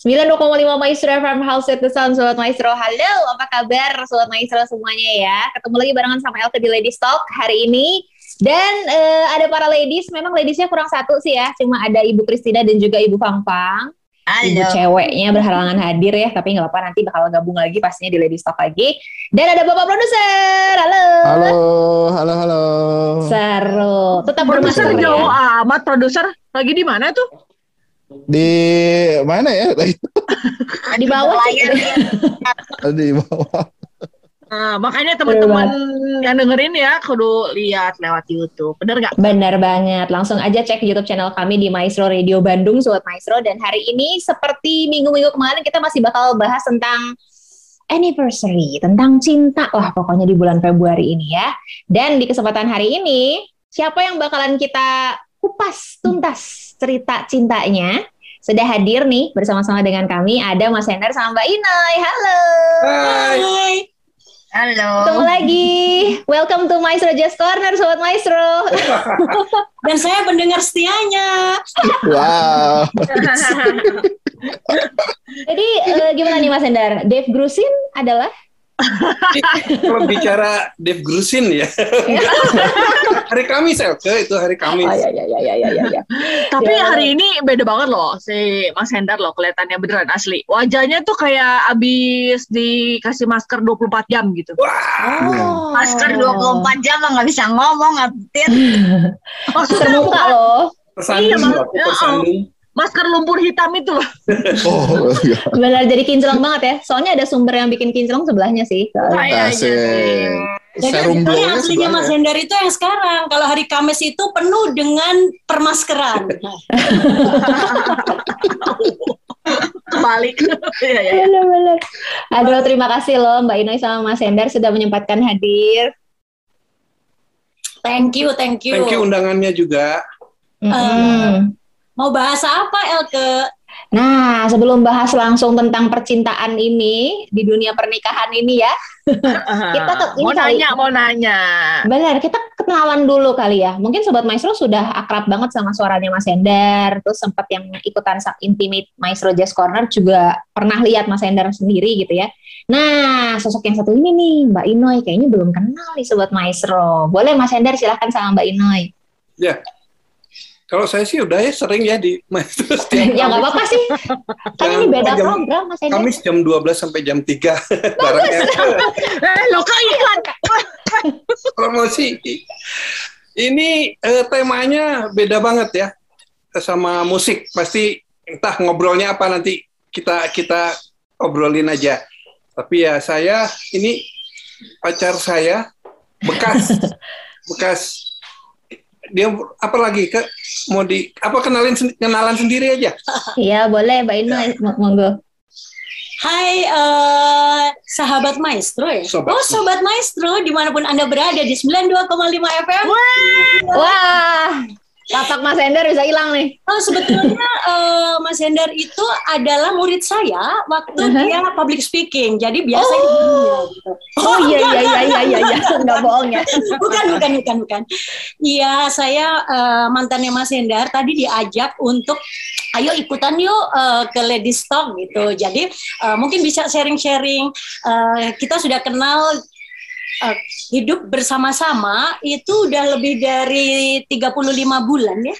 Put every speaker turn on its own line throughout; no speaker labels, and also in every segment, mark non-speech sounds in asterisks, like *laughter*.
92,5 Maestro FM House at the Sound. Sobat Maestro Halo, apa kabar? Sobat Maestro semuanya ya. Ketemu lagi barengan sama Elke di Ladies Talk hari ini. Dan uh, ada para ladies, memang ladiesnya kurang satu sih ya. Cuma ada Ibu Kristina dan juga Ibu Pangpang Halo. Ibu ceweknya berhalangan hadir ya Tapi nggak apa-apa nanti bakal gabung lagi pastinya di Ladies Talk lagi. Dan ada Bapak Produser, halo.
Halo, halo, halo.
Seru, tetap
bermasker ya. Jauh amat produser, lagi di mana tuh?
Di mana ya? *laughs*
di bawah layar.
di bawah.
Nah, makanya teman-teman yang dengerin ya kudu lihat lewat YouTube. Bener nggak?
Bener banget. Langsung aja cek YouTube channel kami di Maestro Radio Bandung, Sobat Maestro. Dan hari ini seperti minggu-minggu kemarin kita masih bakal bahas tentang anniversary, tentang cinta lah pokoknya di bulan Februari ini ya. Dan di kesempatan hari ini, siapa yang bakalan kita kupas tuntas cerita cintanya sudah hadir nih bersama-sama dengan kami ada Mas Hendar sama Mbak Inai. Halo.
Hai.
Halo. Ketemu lagi. Welcome to Maestro Jazz Corner, Sobat Maestro. *laughs*
Dan saya pendengar setianya.
Wow. *laughs*
Jadi uh, gimana nih Mas Hendar? Dave Grusin adalah
kalau bicara Dev Grusin ya. hari Kamis Elke itu hari Kamis. Oh,
ya, ya, ya, ya, ya, ya.
Tapi ya, hari ini beda banget loh si Mas Hendar loh kelihatannya beneran asli. Wajahnya tuh kayak abis dikasih masker 24 jam gitu.
Wow. Oh. Masker 24 jam nggak bisa ngomong, Abtin. *laughs*
Maksudnya muka loh.
Iya, aku
masker lumpur hitam itu loh. *laughs*
Oh, iya. Benar jadi kinclong banget ya. Soalnya ada sumber yang bikin kinclong sebelahnya sih.
Kayaknya.
Jadi sebetulnya aslinya Mas Hendar itu yang sekarang. Kalau hari Kamis itu penuh dengan permaskeran.
Balik.
ya, ya, ya. Aduh, terima kasih loh Mbak Inoy sama Mas Hendar sudah menyempatkan hadir.
Thank you, thank you.
Thank you undangannya juga.
Mm -hmm.
Mau bahas apa Elke?
Nah, sebelum bahas langsung tentang percintaan ini di dunia pernikahan ini ya, *laughs*
kita ke, ini mau kali, nanya, mau nanya.
Benar, kita kenalan dulu kali ya. Mungkin sobat Maestro sudah akrab banget sama suaranya Mas Hendar, terus sempat yang ikutan intimate Maestro Jazz Corner juga pernah lihat Mas Hendar sendiri gitu ya. Nah, sosok yang satu ini nih, Mbak Inoy, kayaknya belum kenal nih sobat Maestro. Boleh Mas Hendar silahkan sama Mbak Inoy.
Ya, kalau saya sih udah ya sering ya di *laughs*
Ya nggak apa-apa sih. Kan ini beda jam, program Mas Edi.
Kamis jam 12 sampai jam 3. *laughs*
Barangnya. *laughs*
eh, lo iklan.
Promosi. Ini eh, temanya beda banget ya sama musik. Pasti entah ngobrolnya apa nanti kita kita obrolin aja. Tapi ya saya ini pacar saya bekas bekas dia apa lagi ke mau di apa kenalin kenalan sendiri aja
iya boleh mbak Inu ya. monggo
Hai uh, sahabat maestro ya. Sobat. Oh sobat maestro di mana pun anda berada di 92,5 FM.
Wah. Wah. Lapak Mas Hendar bisa hilang nih.
Oh, sebetulnya uh, Mas Hendar itu adalah murid saya waktu uh -huh. dia public speaking. Jadi biasa
oh. gitu. Oh, iya iya iya iya iya iya enggak bohong ya.
bukan bukan bukan bukan. Iya, saya uh, mantannya Mas Hendar tadi diajak untuk ayo ikutan yuk uh, ke Ladies Talk gitu. Jadi uh, mungkin bisa sharing-sharing. Uh, kita sudah kenal uh, hidup bersama-sama itu udah lebih dari 35 bulan ya.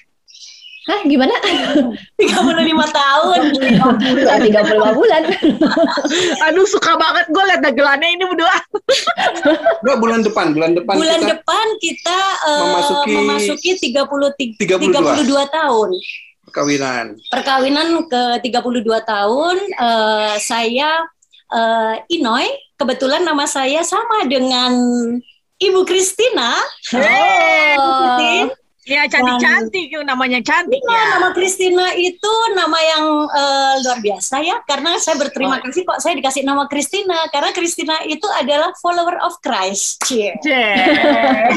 Hah, gimana? *laughs*
35 tahun.
35 bulan. *laughs*
Aduh, suka banget gue liat dagelannya ini berdua.
Enggak, bulan depan, bulan depan
Bulan kita depan kita uh, memasuki, memasuki 30, 32. 32 tahun.
Perkawinan.
Perkawinan ke 32 tahun, uh, saya uh, Inoy kebetulan nama saya sama dengan Ibu Kristina.
Hey, oh. Ya cantik-cantik namanya cantik
iya,
ya.
Nama Kristina itu nama yang uh, luar biasa ya karena saya berterima oh. kasih kok saya dikasih nama Kristina karena Kristina itu adalah follower of Christ. Cie.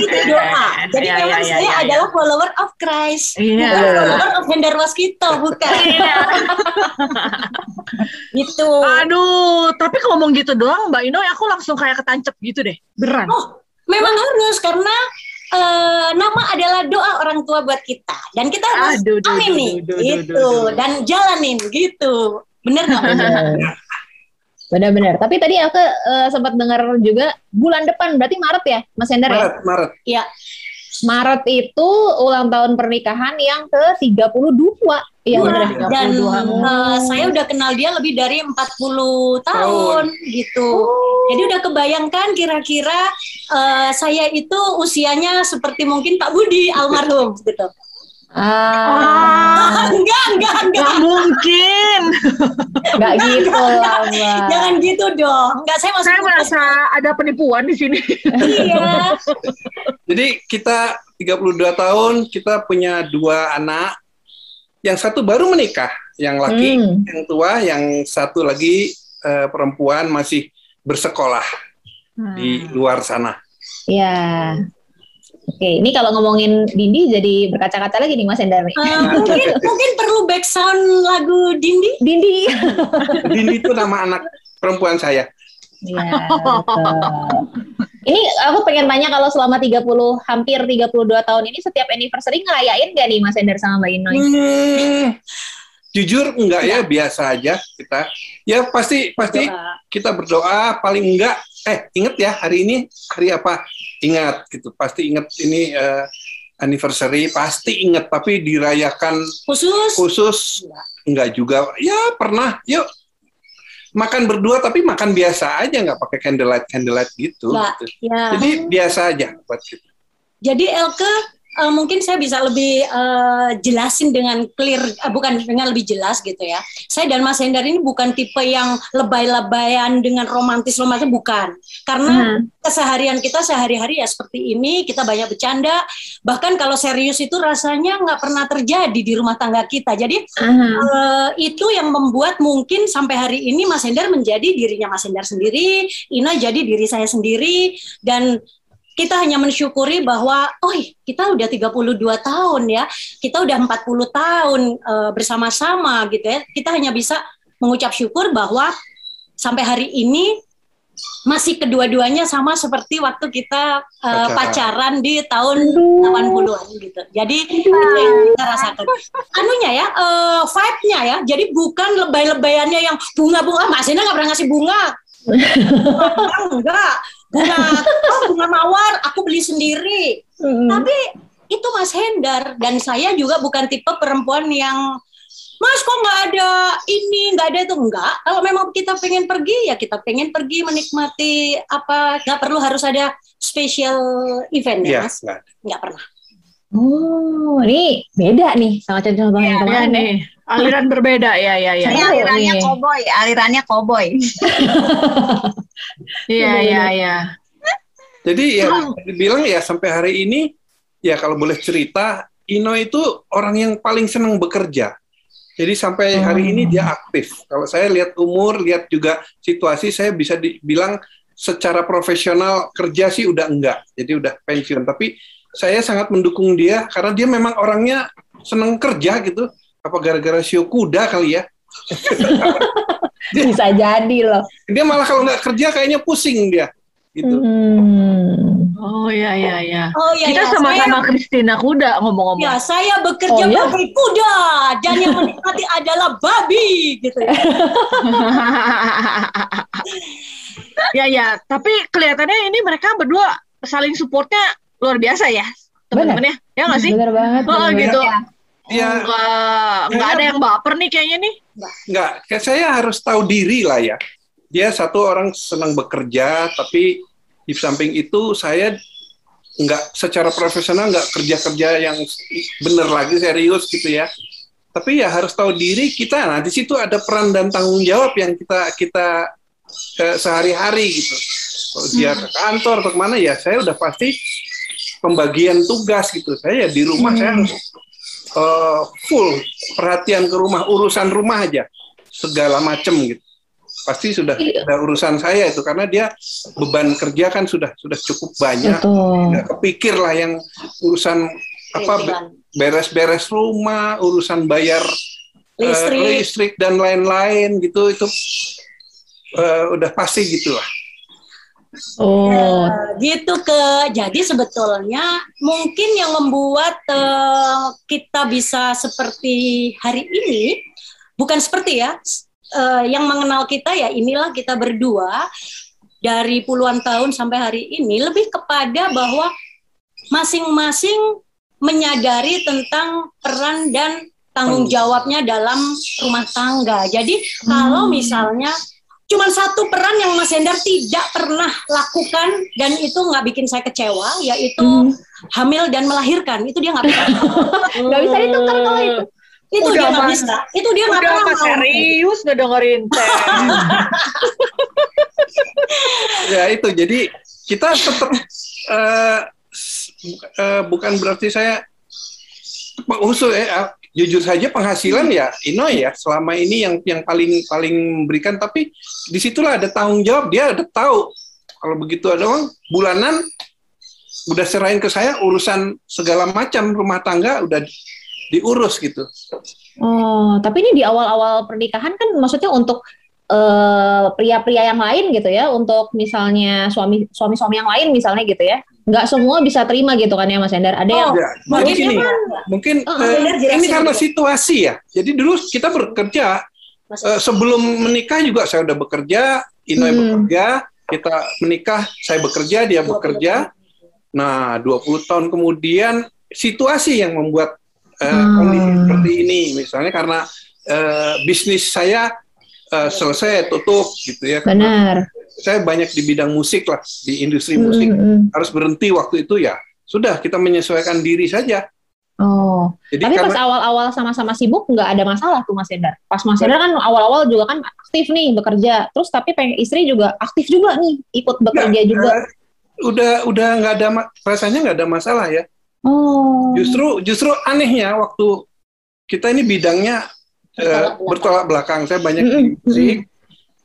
itu doa. Jadi ya, memang ya, saya ya, adalah follower of Christ.
Ya.
Bukan follower of Hendar Waskito, bukan. Iya. *laughs*
itu. Aduh, tapi ngomong gitu doang Mbak Ino aku langsung kayak ketancep gitu deh. Beran.
Oh, memang harus karena uh, nama adalah doa orang tua buat kita dan kita harus aduh, amin nih gitu dan jalanin gitu Bener nggak?
Benar. *laughs* Benar-benar. Tapi tadi aku eh, sempat dengar juga bulan depan berarti Maret ya, Mas Hendar ya?
Maret, Maret.
Maret itu ulang tahun pernikahan yang ke-32. Iya benar.
dan
32.
eh, saya udah kenal dia lebih dari 40 tahun gitu. Jadi udah kebayangkan kira-kira eh, saya itu usianya seperti mungkin Pak Budi almarhum *laughs* gitu.
Ah, *laughs*
enggak, enggak, enggak.
Gak mungkin. *laughs*
nggak gitu lah, Mbak.
Jangan gitu dong. Enggak, saya masih
Saya merasa ada penipuan di sini.
iya.
Jadi kita 32 tahun, kita punya dua anak. Yang satu baru menikah, yang laki,
Hmm.
yang tua, yang satu lagi eh, perempuan masih bersekolah di luar sana.
Ya. Oke, ini kalau ngomongin Dindi jadi berkaca-kaca lagi nih Mas Hendar nih.
Eh, mungkin *laughs* mungkin perlu back sound lagu Dindi.
Dindi.
Dini itu nama anak perempuan saya.
Iya. Ini aku pengen tanya kalau selama 30 hampir 32 tahun ini setiap anniversary ngerayain gak nih Mas Ender sama Mbak Inoy?
Hmm, jujur enggak ya, biasa aja kita. Ya pasti pasti kita berdoa paling enggak eh inget ya hari ini hari apa? Ingat gitu pasti inget ini eh, anniversary pasti inget tapi dirayakan
Khusus?
khusus. Enggak juga. Ya pernah yuk makan berdua tapi makan biasa aja nggak pakai candlelight candlelight gitu,
Nggak.
gitu.
ya.
jadi biasa aja buat kita
Jadi Elke eh, mungkin saya bisa lebih eh, jelasin dengan clear, eh, bukan dengan lebih jelas gitu ya. Saya dan Mas Hendar ini bukan tipe yang lebay-lebayan dengan romantis-romantis, bukan. Karena
Hmm.
keseharian kita sehari-hari ya seperti ini, kita banyak bercanda. Bahkan kalau serius itu rasanya nggak pernah terjadi di rumah tangga kita. Jadi
Aha.
Eh, itu yang membuat mungkin sampai hari ini Mas Hendar menjadi dirinya Mas Hendar sendiri, Ina jadi diri saya sendiri dan kita hanya mensyukuri bahwa oh kita udah 32 tahun ya. Kita udah 40 tahun eh, bersama-sama gitu ya. Kita hanya bisa mengucap syukur bahwa sampai hari ini masih kedua-duanya sama seperti waktu kita eh,
Pacaran.
pacaran di tahun 80-an gitu. Jadi itu yang kita rasakan. Anunya ya, eh, vibe-nya ya. Jadi bukan lebay-lebayannya yang bunga-bunga. Mas Ina nggak pernah ngasih bunga. Bunga *laughs* enggak. Bunga, *laughs* oh bunga mawar, aku beli sendiri.
Mm.
Tapi itu Mas Hendar dan saya juga bukan tipe perempuan yang Mas kok nggak ada ini, nggak ada itu enggak. Kalau memang kita pengen pergi ya kita pengen pergi menikmati apa, nggak perlu harus ada special event ya
Iya,
Mas.
Nggak
pernah.
Oh, ini beda nih sama contoh-contoh yang
Ya
kemarin ya.
nih, aliran berbeda ya ya ya.
Seru
Ini alirannya
nih.
koboi, alirannya koboi. *laughs*
Iya iya iya.
Jadi ya dibilang ya sampai hari ini ya kalau boleh cerita Ino itu orang yang paling senang bekerja. Jadi sampai hari ini dia aktif. Kalau saya lihat umur, lihat juga situasi, saya bisa dibilang secara profesional kerja sih udah enggak. Jadi udah pensiun. Tapi saya sangat mendukung dia karena dia memang orangnya senang kerja gitu. Apa gara-gara show kuda kali ya? *laughs*
Bisa jadi loh.
Dia malah kalau nggak kerja kayaknya pusing dia. Gitu.
Hmm.
Oh iya iya iya.
Oh iya,
Kita
iya.
sama-sama Kristina Kuda ngomong-ngomong.
Ya, saya bekerja
Oh, iya?
bagai kuda dan yang menikmati *laughs* adalah babi gitu ya. *laughs*
ya ya, tapi kelihatannya ini mereka berdua saling supportnya luar biasa ya teman-temannya. Ya nggak sih?
Bener banget.
Oh
bener
gitu.
banget.
Ya.
Enggak, enggak ada yang baper nih kayaknya nih.
Nggak, kayak saya harus tahu diri lah ya. Dia satu orang senang bekerja, tapi di samping itu saya nggak secara profesional nggak kerja-kerja yang bener lagi serius gitu ya. Tapi ya harus tahu diri kita. Nah di situ ada peran dan tanggung jawab yang kita kita eh, sehari-hari gitu. Kalau dia ke kantor atau ke mana ya saya udah pasti pembagian tugas gitu. Saya ya di rumah saya harus eh, full perhatian ke rumah, urusan rumah aja segala macem gitu. Pasti sudah
Iya.
ada urusan saya itu karena dia beban kerja kan sudah sudah cukup banyak. Nggak kepikir lah yang urusan apa be- beres-beres rumah, urusan bayar eh,
Listrik.
listrik dan lain-lain gitu itu eh, udah pasti gitu lah.
Oh.
Eh, gitu ke jadi sebetulnya mungkin yang membuat eh, kita bisa seperti hari ini bukan seperti ya eh, yang mengenal kita ya inilah kita berdua dari puluhan tahun sampai hari ini lebih kepada bahwa masing-masing menyadari tentang peran dan tanggung jawabnya dalam rumah tangga. Jadi kalau misalnya cuma satu peran yang Mas Hendar tidak pernah lakukan dan itu nggak bikin saya kecewa, yaitu
Hmm.
hamil dan melahirkan. Itu dia nggak bisa. *laughs*
Nggak bisa ditukar kalau itu.
itu
Udah,
dia nggak bisa. Itu dia nggak pernah mau.
serius ngedengerin teh. *laughs*
ya itu jadi kita tetap eh, s- eh, bukan berarti saya usul ya jujur saja penghasilan ya Inoy ya selama ini yang yang paling paling memberikan. Tapi di situlah ada tanggung jawab dia ada tahu. Kalau begitu ada uang bulanan udah serahin ke saya urusan segala macam rumah tangga udah diurus gitu.
Oh, tapi ini di awal-awal pernikahan kan maksudnya untuk eh, pria-pria yang lain gitu ya, untuk misalnya suami suami-suami yang lain misalnya gitu ya, nggak semua bisa terima gitu kan ya Mas Hendar. Ada yang
Oh,
ya, jadi
Mungkin
gini
kan
mungkin
benar, jelasin
ini karena situasi ya jadi dulu kita bekerja Eh, sebelum menikah juga saya udah bekerja, Inoy
Hmm.
bekerja, kita menikah, saya bekerja, dia
20
bekerja. Nah, 20 tahun kemudian situasi yang membuat eh,
Hmm.
kondisi seperti ini, misalnya karena eh, bisnis saya eh, selesai tutup gitu ya. Karena
benar.
Saya banyak di bidang musik lah, di industri
Hmm,
musik.
hmm, hmm.
Harus berhenti waktu itu ya. Sudah, kita menyesuaikan diri saja.
Oh,
Jadi
tapi pas
karena
awal-awal sama-sama sibuk nggak ada masalah tuh Mas Hendar. Pas Mas Hendar kan awal-awal juga kan aktif nih bekerja, terus tapi pengen istri juga aktif juga nih ikut bekerja juga.
eh, udah udah nggak ada rasanya nggak ada masalah ya.
Oh,
Justru justru anehnya waktu kita ini bidangnya eh,
Bertolak belakang.
bertolak belakang. Saya banyak di
Mm-mm,
musik,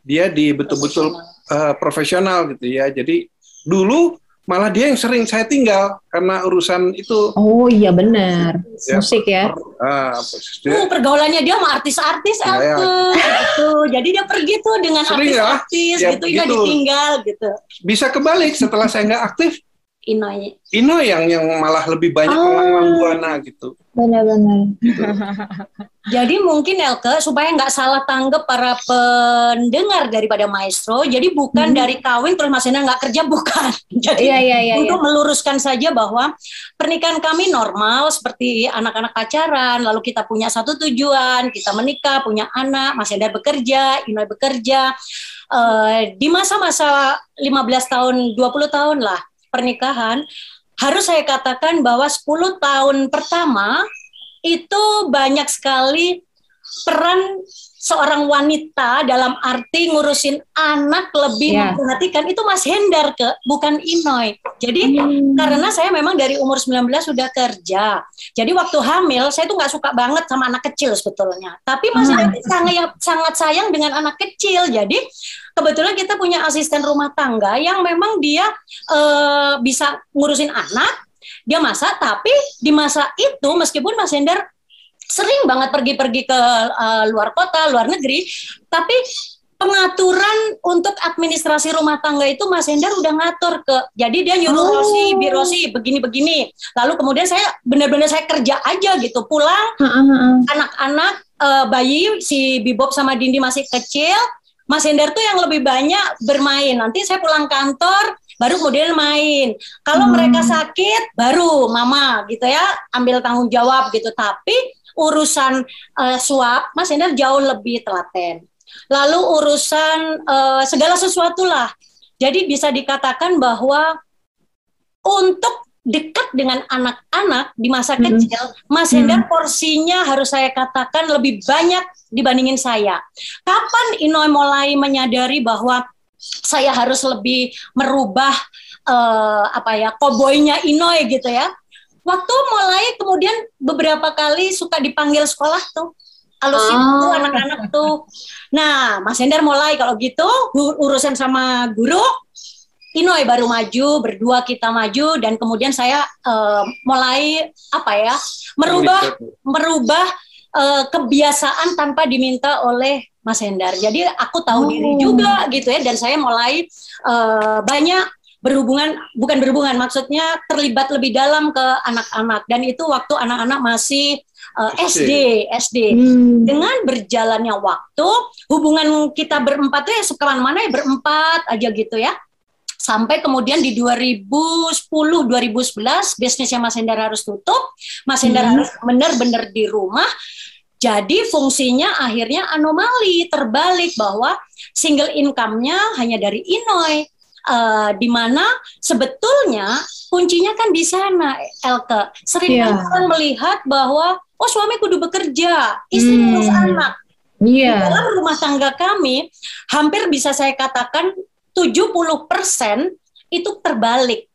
dia di betul-betul eh, profesional gitu ya. Jadi dulu malah dia yang sering saya tinggal karena urusan itu.
oh iya benar,
Ya.
musik ya.
ah,
Uh, pergaulannya dia sama artis-artis
Ya, ya.
Gitu. Jadi dia pergi tuh dengan
ya?
artis-artis
Ya,
gitu, dia
begitu.
ditinggal gitu.
bisa kebalik setelah saya nggak aktif,
Inoy.
Ino yang yang malah lebih banyak
Oh.
melanglang buana gitu.
Benar-benar. *laughs*
Jadi mungkin Elke supaya nggak salah tanggap para pendengar daripada Maestro. Jadi bukan
Hmm.
dari kawin terus Mas Hendra nggak kerja *laughs* bukan. Jadi
Iya iya iya. iya.
untuk meluruskan saja bahwa pernikahan kami normal seperti anak-anak pacaran, lalu kita punya satu tujuan, kita menikah, punya anak, Mas Hendra bekerja, Inoy bekerja. Eh, di masa-masa 15 tahun, 20 tahun lah pernikahan, harus saya katakan bahwa 10 tahun pertama itu banyak sekali peran seorang wanita dalam arti ngurusin anak lebih
Ya.
memperhatikan itu Mas Hendar ke bukan Inoy. Jadi
Hmm.
karena saya memang dari umur 19 sudah kerja. Jadi waktu hamil saya tuh nggak suka banget sama anak kecil sebetulnya. Tapi Mas
Hmm.
Hendar sangat sangat sayang dengan anak kecil. Jadi kebetulan kita punya asisten rumah tangga yang memang dia eh, bisa ngurusin anak, dia masak. Tapi di masa itu meskipun Mas Hendar sering banget pergi-pergi ke eh, luar kota, luar negeri, tapi pengaturan untuk administrasi rumah tangga itu Mas Hendar udah ngatur ke jadi dia nyuruh
Oh.
Rosi, Bi Rosi begini-begini. Lalu kemudian saya benar-benar saya kerja aja gitu. Pulang anak-anak eh, bayi si Bibob sama Dindi masih kecil, Mas Hendar tuh yang lebih banyak bermain. Nanti saya pulang kantor baru kemudian main. Kalau
Hmm.
mereka sakit baru mama gitu ya ambil tanggung jawab gitu. Tapi urusan eh, suap Mas Hendar jauh lebih telaten. Lalu urusan eh, segala sesuatu lah. Jadi bisa dikatakan bahwa untuk dekat dengan anak-anak di masa
Mm-mm.
kecil, Mas
Hmm.
Hendar porsinya harus saya katakan lebih banyak dibandingin saya. Kapan Inoy mulai menyadari bahwa saya harus lebih merubah eh, apa ya koboynya Inoy gitu ya? Waktu mulai kemudian beberapa kali suka dipanggil sekolah tuh. Alus itu
Oh.
anak-anak tuh. Nah, Mas Hendar mulai kalau gitu ur- urusan sama guru Inoy baru maju, berdua kita maju dan kemudian saya eh, mulai apa ya? merubah merubah eh, kebiasaan tanpa diminta oleh Mas Hendar. Jadi aku tahu
Oh.
diri juga gitu ya dan saya mulai eh, banyak berhubungan bukan berhubungan maksudnya terlibat lebih dalam ke anak-anak dan itu waktu anak-anak masih eh,
SD.
SD.
Hmm.
Dengan berjalannya waktu, hubungan kita berempat tuh ya sekemana-mana ya berempat aja gitu ya. Sampai kemudian di 2010-2011 bisnisnya Mas Hendar harus tutup, Mas Hendar
Hmm.
harus benar-benar di rumah. Jadi fungsinya akhirnya anomali terbalik bahwa single income-nya hanya dari Inoi. Eh, di mana sebetulnya kuncinya kan di sana, Elke. Sering
Iya.
orang melihat bahwa oh suami kudu bekerja, istri
Hmm.
ngurus anak. Di
Iya.
dalam rumah tangga kami, hampir bisa saya katakan 70% itu terbalik.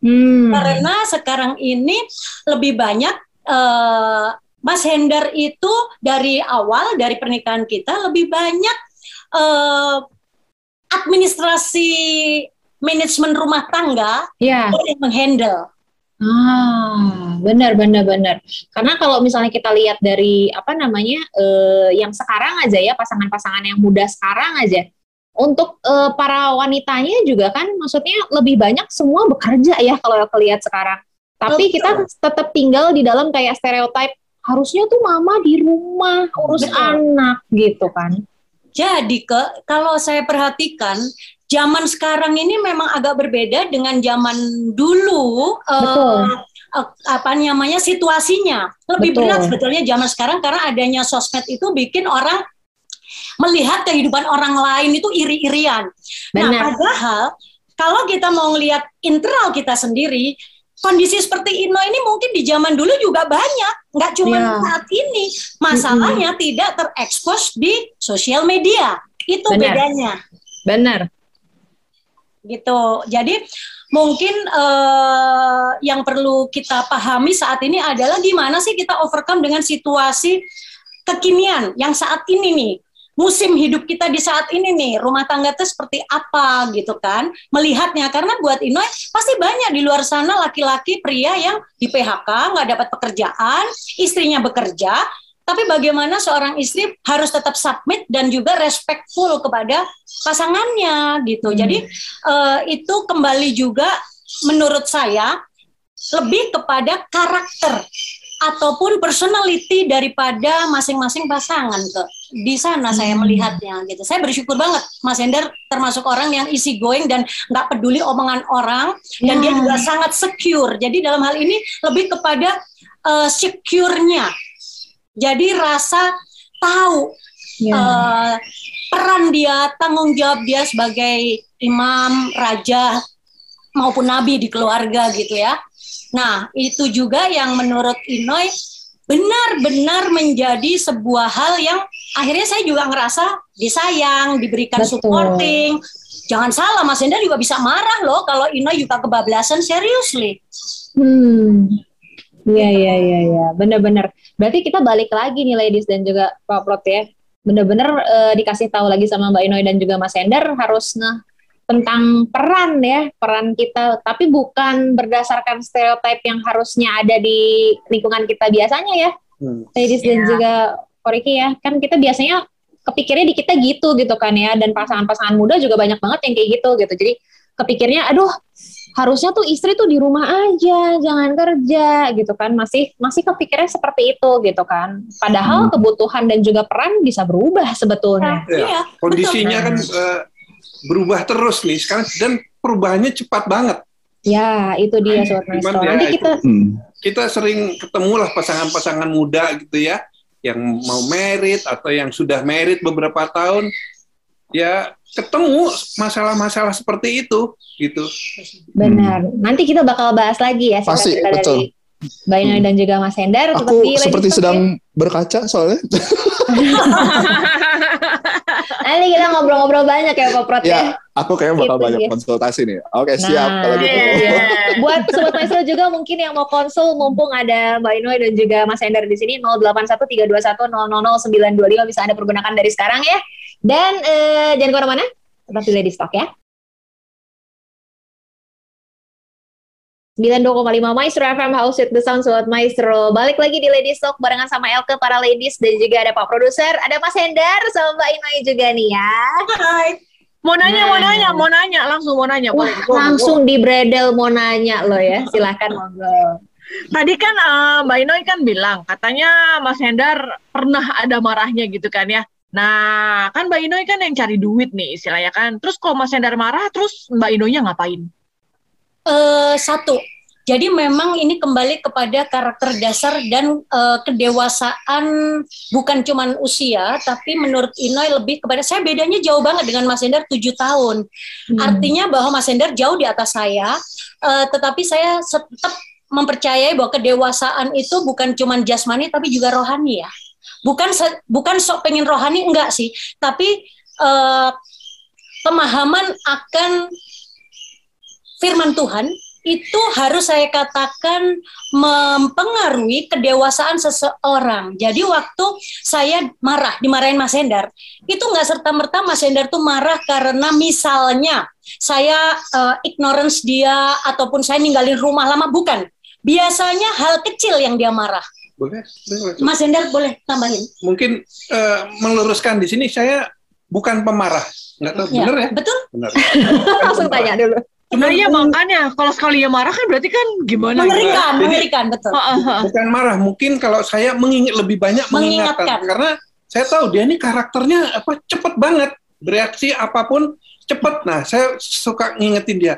Hmm.
Karena sekarang ini lebih banyak eh, Mas Hendar itu dari awal dari pernikahan kita lebih banyak eh, administrasi manajemen rumah tangga
Iya.
yang menghandle.
Ah, benar benar benar. Karena kalau misalnya kita lihat dari apa namanya eh, yang sekarang aja ya pasangan-pasangan yang muda sekarang aja, untuk eh, para wanitanya juga kan, maksudnya lebih banyak semua bekerja ya kalau aku lihat sekarang. Tapi
Betul.
kita tetap tinggal di dalam kayak stereotip harusnya tuh mama di rumah urus
Betul.
anak gitu kan.
Jadi ke kalau saya perhatikan zaman sekarang ini memang agak berbeda dengan zaman dulu. eh,
Betul.
eh, apa namanya situasinya lebih
Betul.
berat sebetulnya zaman sekarang karena adanya sosmed itu bikin orang melihat kehidupan orang lain itu iri-irian. Nah,
Benar.
padahal kalau kita mau ngelihat internal kita sendiri, kondisi seperti Ino ini mungkin di zaman dulu juga banyak, nggak cuma
Ya.
saat ini. Masalahnya tidak terekspos di sosial media. Itu
Benar.
bedanya
Benar.
gitu. Jadi mungkin eh, yang perlu kita pahami saat ini adalah gimana sih kita overcome dengan situasi kekinian yang saat ini nih. Musim hidup kita di saat ini nih, rumah tangga itu seperti apa gitu kan? Melihatnya karena buat Inoy pasti banyak di luar sana laki-laki pria yang di PHK nggak dapat pekerjaan, istrinya bekerja, tapi bagaimana seorang istri harus tetap submit dan juga respectful kepada pasangannya gitu.
Hmm.
Jadi eh, itu kembali juga menurut saya lebih kepada karakter ataupun personality daripada masing-masing pasangan ke di sana saya
Hmm.
melihatnya gitu. Saya bersyukur banget Mas Ender termasuk orang yang easy going dan nggak peduli omongan orang dan dia
Ya.
juga sangat secure. Jadi dalam hal ini lebih kepada eh, secure-nya. Jadi rasa tahu
Ya.
eh, peran dia, tanggung jawab dia sebagai imam, raja maupun nabi di keluarga gitu ya. Nah, itu juga yang menurut Inoy benar-benar menjadi sebuah hal yang akhirnya saya juga ngerasa disayang, diberikan
Betul.
supporting. Jangan salah, Mas Enda juga bisa marah loh kalau Inoy juga kebablasan seriously.
Hmm. Iya iya iya iya, benar-benar. Berarti kita balik lagi nih ladies dan juga Pak Prot ya. Benar-benar eh, dikasih tahu lagi sama Mbak Inoy dan juga Mas Ender harus nge tentang peran ya, peran kita tapi bukan berdasarkan stereotip yang harusnya ada di lingkungan kita biasanya ya.
Hmm.
Ladies dan
Iya.
juga Koriki ya. Kan kita biasanya kepikirnya di kita gitu gitu kan ya dan pasangan-pasangan muda juga banyak banget yang kayak gitu gitu. Jadi kepikirnya aduh harusnya tuh istri tuh di rumah aja, jangan kerja gitu kan. Masih masih kepikirnya seperti itu gitu kan. Padahal kebutuhan dan juga peran bisa berubah sebetulnya.
Iya.
Iya,
Kondisinya kan eh, berubah terus nih sekarang dan perubahannya cepat banget.
Ya, itu dia sobat
ya
Nanti
itu.
kita
Hmm.
Kita sering ketemu lah pasangan-pasangan muda gitu ya, yang mau merit atau yang sudah merit beberapa tahun, ya ketemu masalah-masalah seperti itu gitu.
benar. Nanti kita bakal bahas lagi ya
Pasti,
cerita
betul.
dari Mbak Inoy dan juga Mas Hendar.
Aku seperti
Talk ya.
sedang berkaca soalnya. *laughs* *laughs*
Nanti kita ngobrol-ngobrol banyak ya Pak Prot ya.
ya, aku kayaknya bakal
Gitu,
banyak
ya.
konsultasi nih. Oke, siap
Nah,
kalau gitu.
iya, iya. *laughs* Buat Sobat Maestro juga mungkin yang mau konsul mumpung ada Mbak Inoy dan juga Mas Hendar di sini 081321000925 bisa Anda pergunakan dari sekarang ya. Dan eh, jangan ke mana-mana, tetap di Lady Stock ya. 92,5 Maestro FM House with the Sound Sobat Maestro Balik lagi di Lady Stock barengan sama Elke para ladies Dan juga ada Pak Produser Ada Mas Hendar sama Mbak Inoy juga nih ya
Hai.
Mau nanya, mau
Nah.
nanya, mau nanya, langsung mau nanya.
Wah
Boleh, go,
langsung di bredel mau nanya lo ya Silahkan monggo.
Tadi kan eh, Mbak Inoy kan bilang katanya Mas Hendar pernah ada marahnya gitu kan ya. Nah, kan Mbak Inoy kan yang cari duit nih istilahnya kan. Terus kalau Mas Hendar marah, terus Mbak Inoynya ngapain?
Eh, satu. Jadi memang ini kembali kepada karakter dasar dan eh, kedewasaan bukan cuman usia, tapi menurut Inoy lebih kepada saya bedanya jauh banget dengan Mas Hendar tujuh tahun. Artinya bahwa Mas Hendar jauh di atas saya, eh, tetapi saya tetap mempercayai bahwa kedewasaan itu bukan cuman jasmani tapi juga rohani ya. Bukan bukan sok pengen rohani enggak sih, tapi eh, pemahaman akan firman Tuhan itu harus saya katakan mempengaruhi kedewasaan seseorang. Jadi waktu saya marah, dimarahin Mas Hendar, itu nggak serta-merta Mas Hendar tuh marah karena misalnya saya eh, ignorance dia ataupun saya ninggalin rumah lama, bukan. Biasanya hal kecil yang dia marah.
Boleh, boleh.
Mas Hendar boleh tambahin.
Mungkin eh, meluruskan di sini saya bukan pemarah. Nggak tahu,
Ya,
benar ya?
Betul?
Benar. *laughs*
Langsung tanya dulu.
Nah iya makanya kalau sekali ya marah kan berarti kan gimana? gitu?
Mengerikan,
Jadi-
mengerikan, betul.
Bukan marah mungkin kalau saya mengingat lebih banyak mengingatkan,
Mengingatkan.
karena saya tahu dia ini karakternya apa cepet banget. Bereaksi apa pun cepet. Nah saya suka ngingetin dia.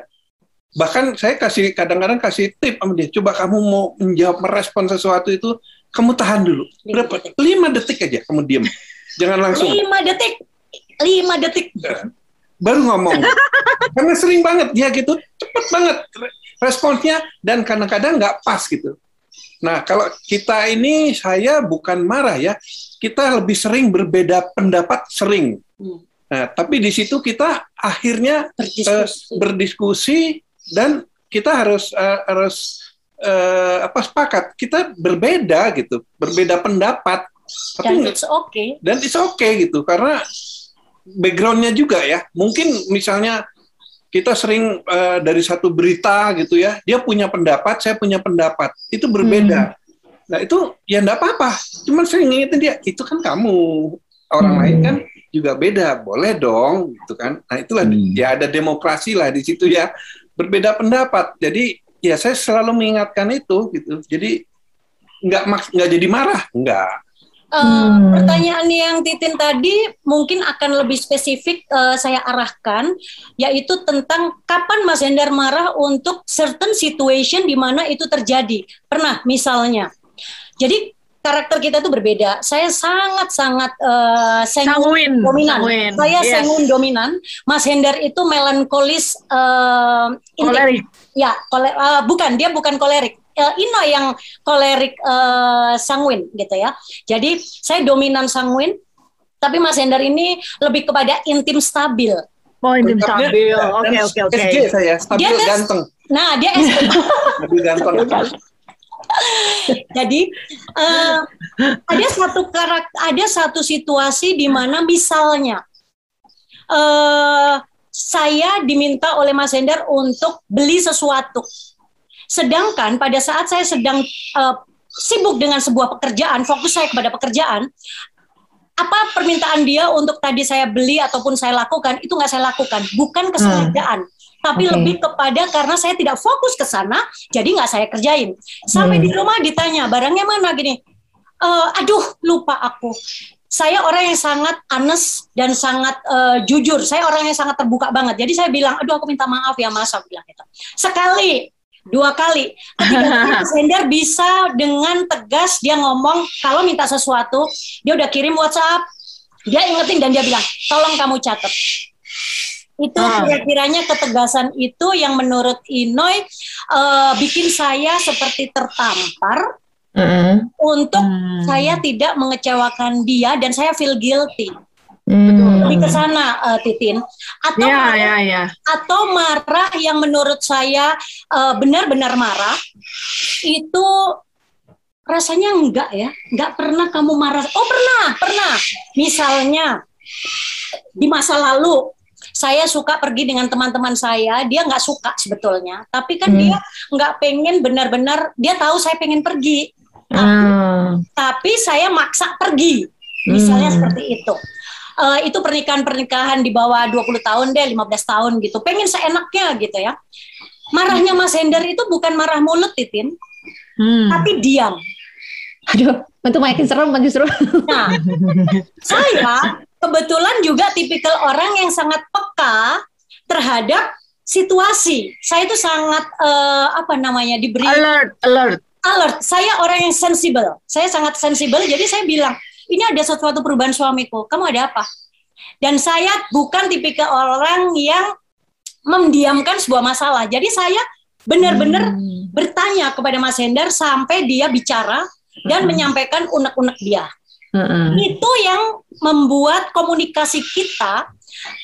Bahkan saya kasih kadang-kadang kasih tip sama dia. Coba kamu mau menjawab merespon sesuatu itu kamu tahan dulu. Berapa? lima detik aja kamu diem. Jangan langsung.
Lima detik, lima detik.
Baru ngomong *laughs* karena sering banget dia gitu cepet banget re- responsnya dan kadang-kadang nggak pas gitu nah kalau kita ini saya bukan marah ya kita lebih sering berbeda pendapat sering
Hmm.
nah tapi di situ kita akhirnya
Berdiskusi.
berdiskusi dan kita harus eh, harus eh, apa sepakat kita berbeda gitu berbeda pendapat
Dan
tapi
it's okay.
dan it's okay gitu karena backgroundnya juga ya. Mungkin misalnya kita sering eh, dari satu berita gitu ya dia punya pendapat saya punya pendapat. Itu berbeda. Nah itu ya enggak apa-apa. Cuman saya ngingetin dia itu kan kamu. Orang
Hmm.
lain kan juga beda. Boleh dong. Gitu kan. Nah itulah
Hmm.
ya ada demokrasi lah di situ ya. Berbeda pendapat. Jadi ya saya selalu mengingatkan itu gitu. Jadi nggak maks- nggak jadi marah. Nggak
Eh,
Hmm.
Pertanyaan yang Titin tadi mungkin akan lebih spesifik eh, saya arahkan, yaitu tentang kapan Mas Hendar marah untuk certain situation di mana itu terjadi. Pernah misalnya. Jadi karakter kita itu berbeda. Saya sangat-sangat eh, sengun
Sanguin,
dominan. Saya
Yes.
sengun dominan. Mas Hendar itu melankolis inti-
Kolerik.
Ya, kole, eh, bukan dia bukan kolerik. Eh, Ino yang kolerik eh, sanguin gitu ya. Jadi saya dominan sanguin, tapi Mas Hendar ini lebih kepada intim stabil.
Oh,
Lengkapnya,
stabil. Oke, oke, oke.
SG saya stabil
Dia
ganteng
Nah dia S- *laughs*
stabil ganteng
jadi eh, ada satu karakter, ada satu situasi di mana misalnya eh, saya diminta oleh Mas Hendar untuk beli sesuatu. Sedangkan pada saat saya sedang eh, sibuk dengan sebuah pekerjaan, fokus saya kepada pekerjaan, apa permintaan dia untuk tadi saya beli ataupun saya lakukan itu nggak saya lakukan, bukan kesengajaan, tapi
Oke.
lebih kepada karena saya tidak fokus ke sana, jadi nggak saya kerjain. Sampai
Hmm.
di rumah ditanya barangnya mana gini, "Eh, aduh lupa aku. Saya orang yang sangat honest dan sangat eh, jujur. Saya orang yang sangat terbuka banget. Jadi saya bilang, aduh aku minta maaf ya mas, aku bilang gitu. Sekali, dua kali. Mas *laughs* Hendar bisa dengan tegas dia ngomong kalau minta sesuatu, dia udah kirim WhatsApp, dia ingetin dan dia bilang, tolong kamu catat. Itu
Ah.
kira-kiranya ketegasan itu yang menurut Inoy eh, bikin saya seperti tertampar
Mm-mm.
untuk
Hmm.
saya tidak mengecewakan dia dan saya feel guilty.
Hmm.
Lebih ke sana eh, Titin. Atau
Ya,
marah-
ya, ya.
atau marah yang menurut saya eh, benar-benar marah itu rasanya enggak ya enggak pernah kamu marah oh pernah pernah misalnya di masa lalu saya suka pergi dengan teman-teman saya dia nggak suka sebetulnya tapi kan
Hmm.
dia nggak pengen benar-benar dia tahu saya pengen pergi
Ah.
tapi saya maksa pergi misalnya
Hmm.
seperti itu Eh, itu pernikahan-pernikahan di bawah 20 tahun deh 15 tahun gitu pengen seenaknya gitu ya marahnya Mas Hendar itu bukan marah mulut Titin
Hmm.
tapi diam.
Aduh, itu makin serem kan justru.
Nah, saya kebetulan juga tipikal orang yang sangat peka terhadap situasi. Saya itu sangat eh, apa namanya diberi
Alert, alert.
alert. Saya orang yang sensibel. Saya sangat sensibel. Jadi saya bilang, ini ada sesuatu perubahan suamiku. Kamu ada apa? Dan saya bukan tipikal orang yang mendiamkan sebuah masalah. Jadi saya benar-benar
Hmm.
bertanya kepada Mas Hendar sampai dia bicara dan menyampaikan unek-unek dia.
Heeh.
Itu yang membuat komunikasi kita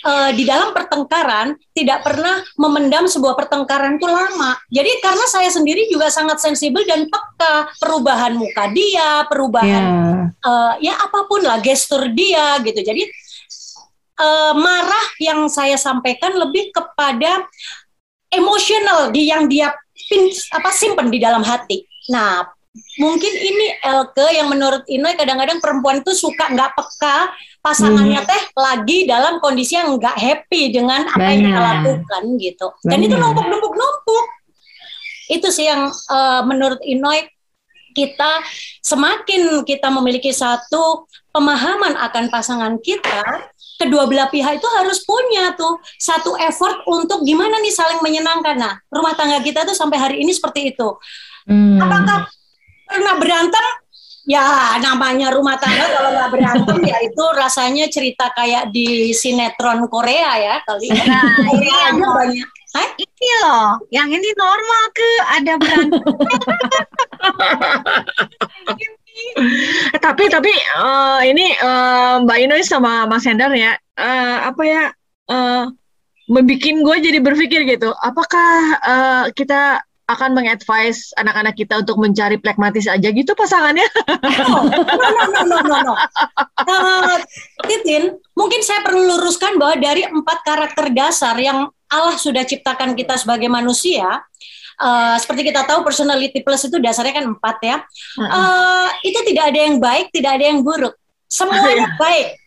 eh, di dalam pertengkaran tidak pernah memendam sebuah pertengkaran itu lama. Jadi karena saya sendiri juga sangat sensibel dan peka perubahan muka dia, perubahan
Ya.
eh, ya apa pun lah gestur dia gitu. Jadi eh, marah yang saya sampaikan lebih kepada emosional di yang dia pin, apa simpen di dalam hati. Nah, mungkin ini Elke yang menurut Inoy kadang-kadang perempuan itu suka nggak peka pasangannya teh lagi dalam kondisi yang nggak happy dengan apa yang kita lakukan gitu. Dan itu
Benar.
numpuk-numpuk-numpuk. Itu sih yang eh, menurut Inoy kita semakin kita memiliki satu pemahaman akan pasangan kita, kedua belah pihak itu harus punya tuh satu effort untuk gimana nih saling menyenangkan. Nah, rumah tangga kita tuh sampai hari ini seperti itu.
Hmm.
Apakah pernah berantem? Ya, namanya rumah tangga kalau nggak berantem ya itu rasanya cerita kayak di sinetron Korea ya kali. ya.
Nah, ini
Korea
yang
aja banyak. Hah?
ini loh, yang ini normal ke ada berantem. *laughs*
Tapi tapi eh, ini eh, Mbak Inoy sama Mas Hendar ya eh, apa ya eh membuat gue jadi berpikir gitu apakah eh, kita akan mengadvise anak-anak kita untuk mencari plekmatis aja gitu pasangannya
No, no, no, no, no, no, no. Eh, Titin, mungkin saya perlu luruskan bahwa dari empat karakter dasar yang Allah sudah ciptakan kita sebagai manusia, eh, seperti kita tahu personality plus itu dasarnya kan empat ya. Eh, itu tidak ada yang baik, tidak ada yang buruk. Semuanya *laughs* baik.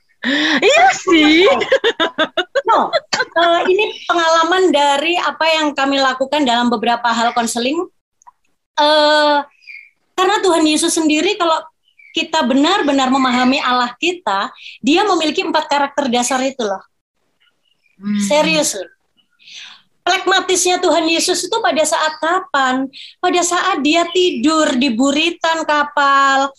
Iya sih *laughs*
No, eh, ini pengalaman dari apa yang kami lakukan dalam beberapa hal konseling. Eh, karena Tuhan Yesus sendiri kalau kita benar-benar memahami Allah kita, Dia memiliki empat karakter dasar itu loh. Serius. loh. Pragmatisnya Tuhan Yesus itu pada saat kapan? Pada saat dia tidur di buritan kapal,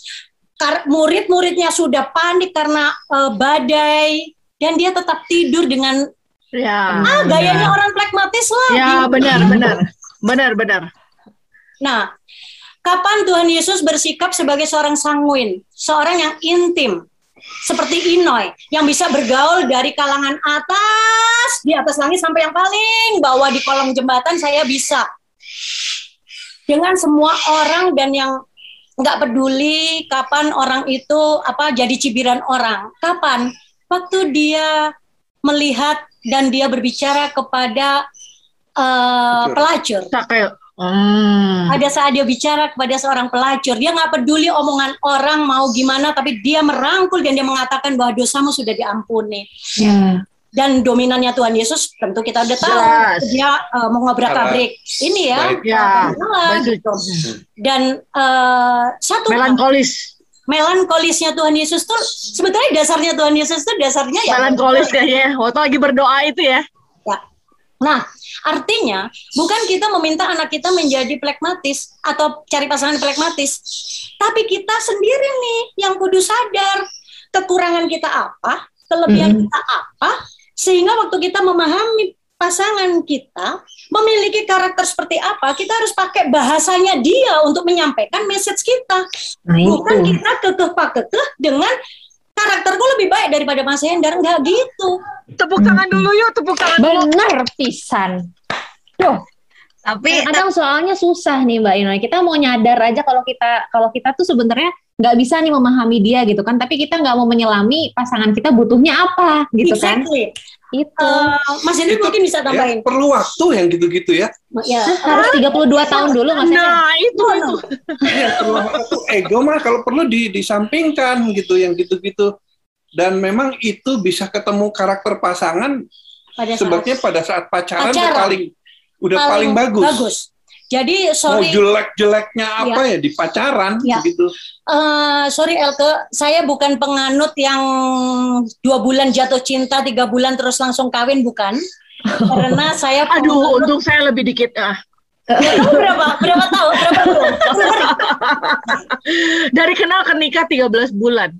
murid-muridnya sudah panik karena eh, badai, dan dia tetap tidur dengan
ya
ah gayanya orang pragmatis lah.
ya
Gitu.
benar benar benar benar
Nah, kapan Tuhan Yesus bersikap sebagai seorang sanguin, seorang yang intim, seperti Inoy, yang bisa bergaul dari kalangan atas, di atas langit sampai yang paling bawah di kolong jembatan saya bisa. Dengan semua orang dan yang nggak peduli kapan orang itu apa jadi cibiran orang. Kapan? Waktu dia melihat dan dia berbicara kepada eh, pelacur.
Sakel hmm.
Pada saat dia bicara kepada seorang pelacur, dia nggak peduli omongan orang mau gimana, tapi dia merangkul dan dia mengatakan bahwa dosamu sudah diampuni.
Ya.
Dan dominannya Tuhan Yesus tentu kita udah tahu
Jelas.
dia uh, mau ngobrak-abrik ini ya,
Baik.
Ya, baik.
gitu. Dan uh, satu
melankolis
melankolisnya Tuhan Yesus tuh sebetulnya dasarnya Tuhan Yesus tuh dasarnya ya
melankolis kayaknya waktu lagi berdoa itu ya
Nah, artinya bukan kita meminta anak kita menjadi plekmatis atau cari pasangan plekmatis, tapi kita sendiri nih yang kudu sadar kekurangan kita apa, kelebihan
Mm.
kita apa, sehingga waktu kita memahami pasangan kita memiliki karakter seperti apa, kita harus pakai bahasanya dia untuk menyampaikan message kita.
Nah
Bukan kita kekeh pak kekeh dengan karakterku lebih baik daripada Mas Hendar, enggak gitu.
tepuk tangan dulu yuk tepuk tangan dulu
Bener pisan. Duh,
Tapi
kadang soalnya susah nih Mbak Inoy. Kita mau nyadar aja kalau kita kalau kita tuh sebenarnya nggak bisa nih memahami dia gitu kan. Tapi kita nggak mau menyelami pasangan kita butuhnya apa gitu kan.
Exactly.
Itu
Eh, Mas Hendar
Itu,
mungkin bisa tambahin.
Ya, perlu waktu yang gitu-gitu ya.
Ya.
harus 32 tahun dulu maksudnya.
nah itu itu
Iya, perlu waktu. Ego mah kalau perlu di, disampingkan gitu, yang gitu-gitu. Dan memang itu bisa ketemu karakter pasangan
pada saat
sebabnya pada saat pacaran,
Pacaran.
udah paling udah paling, bagus.
Jadi
Mau
sorry,
jelek-jeleknya apa ya di pacaran
Ya.
gitu.
eh, sorry Elke, saya bukan penganut yang dua bulan jatuh cinta, tiga bulan terus langsung kawin bukan. *laughs* Karena saya
Aduh, untung saya lebih dikit. Ah.
Kamu berapa? Berapa tahun? Berapa hari? *laughs*
Dari kenal ke nikah 13 bulan.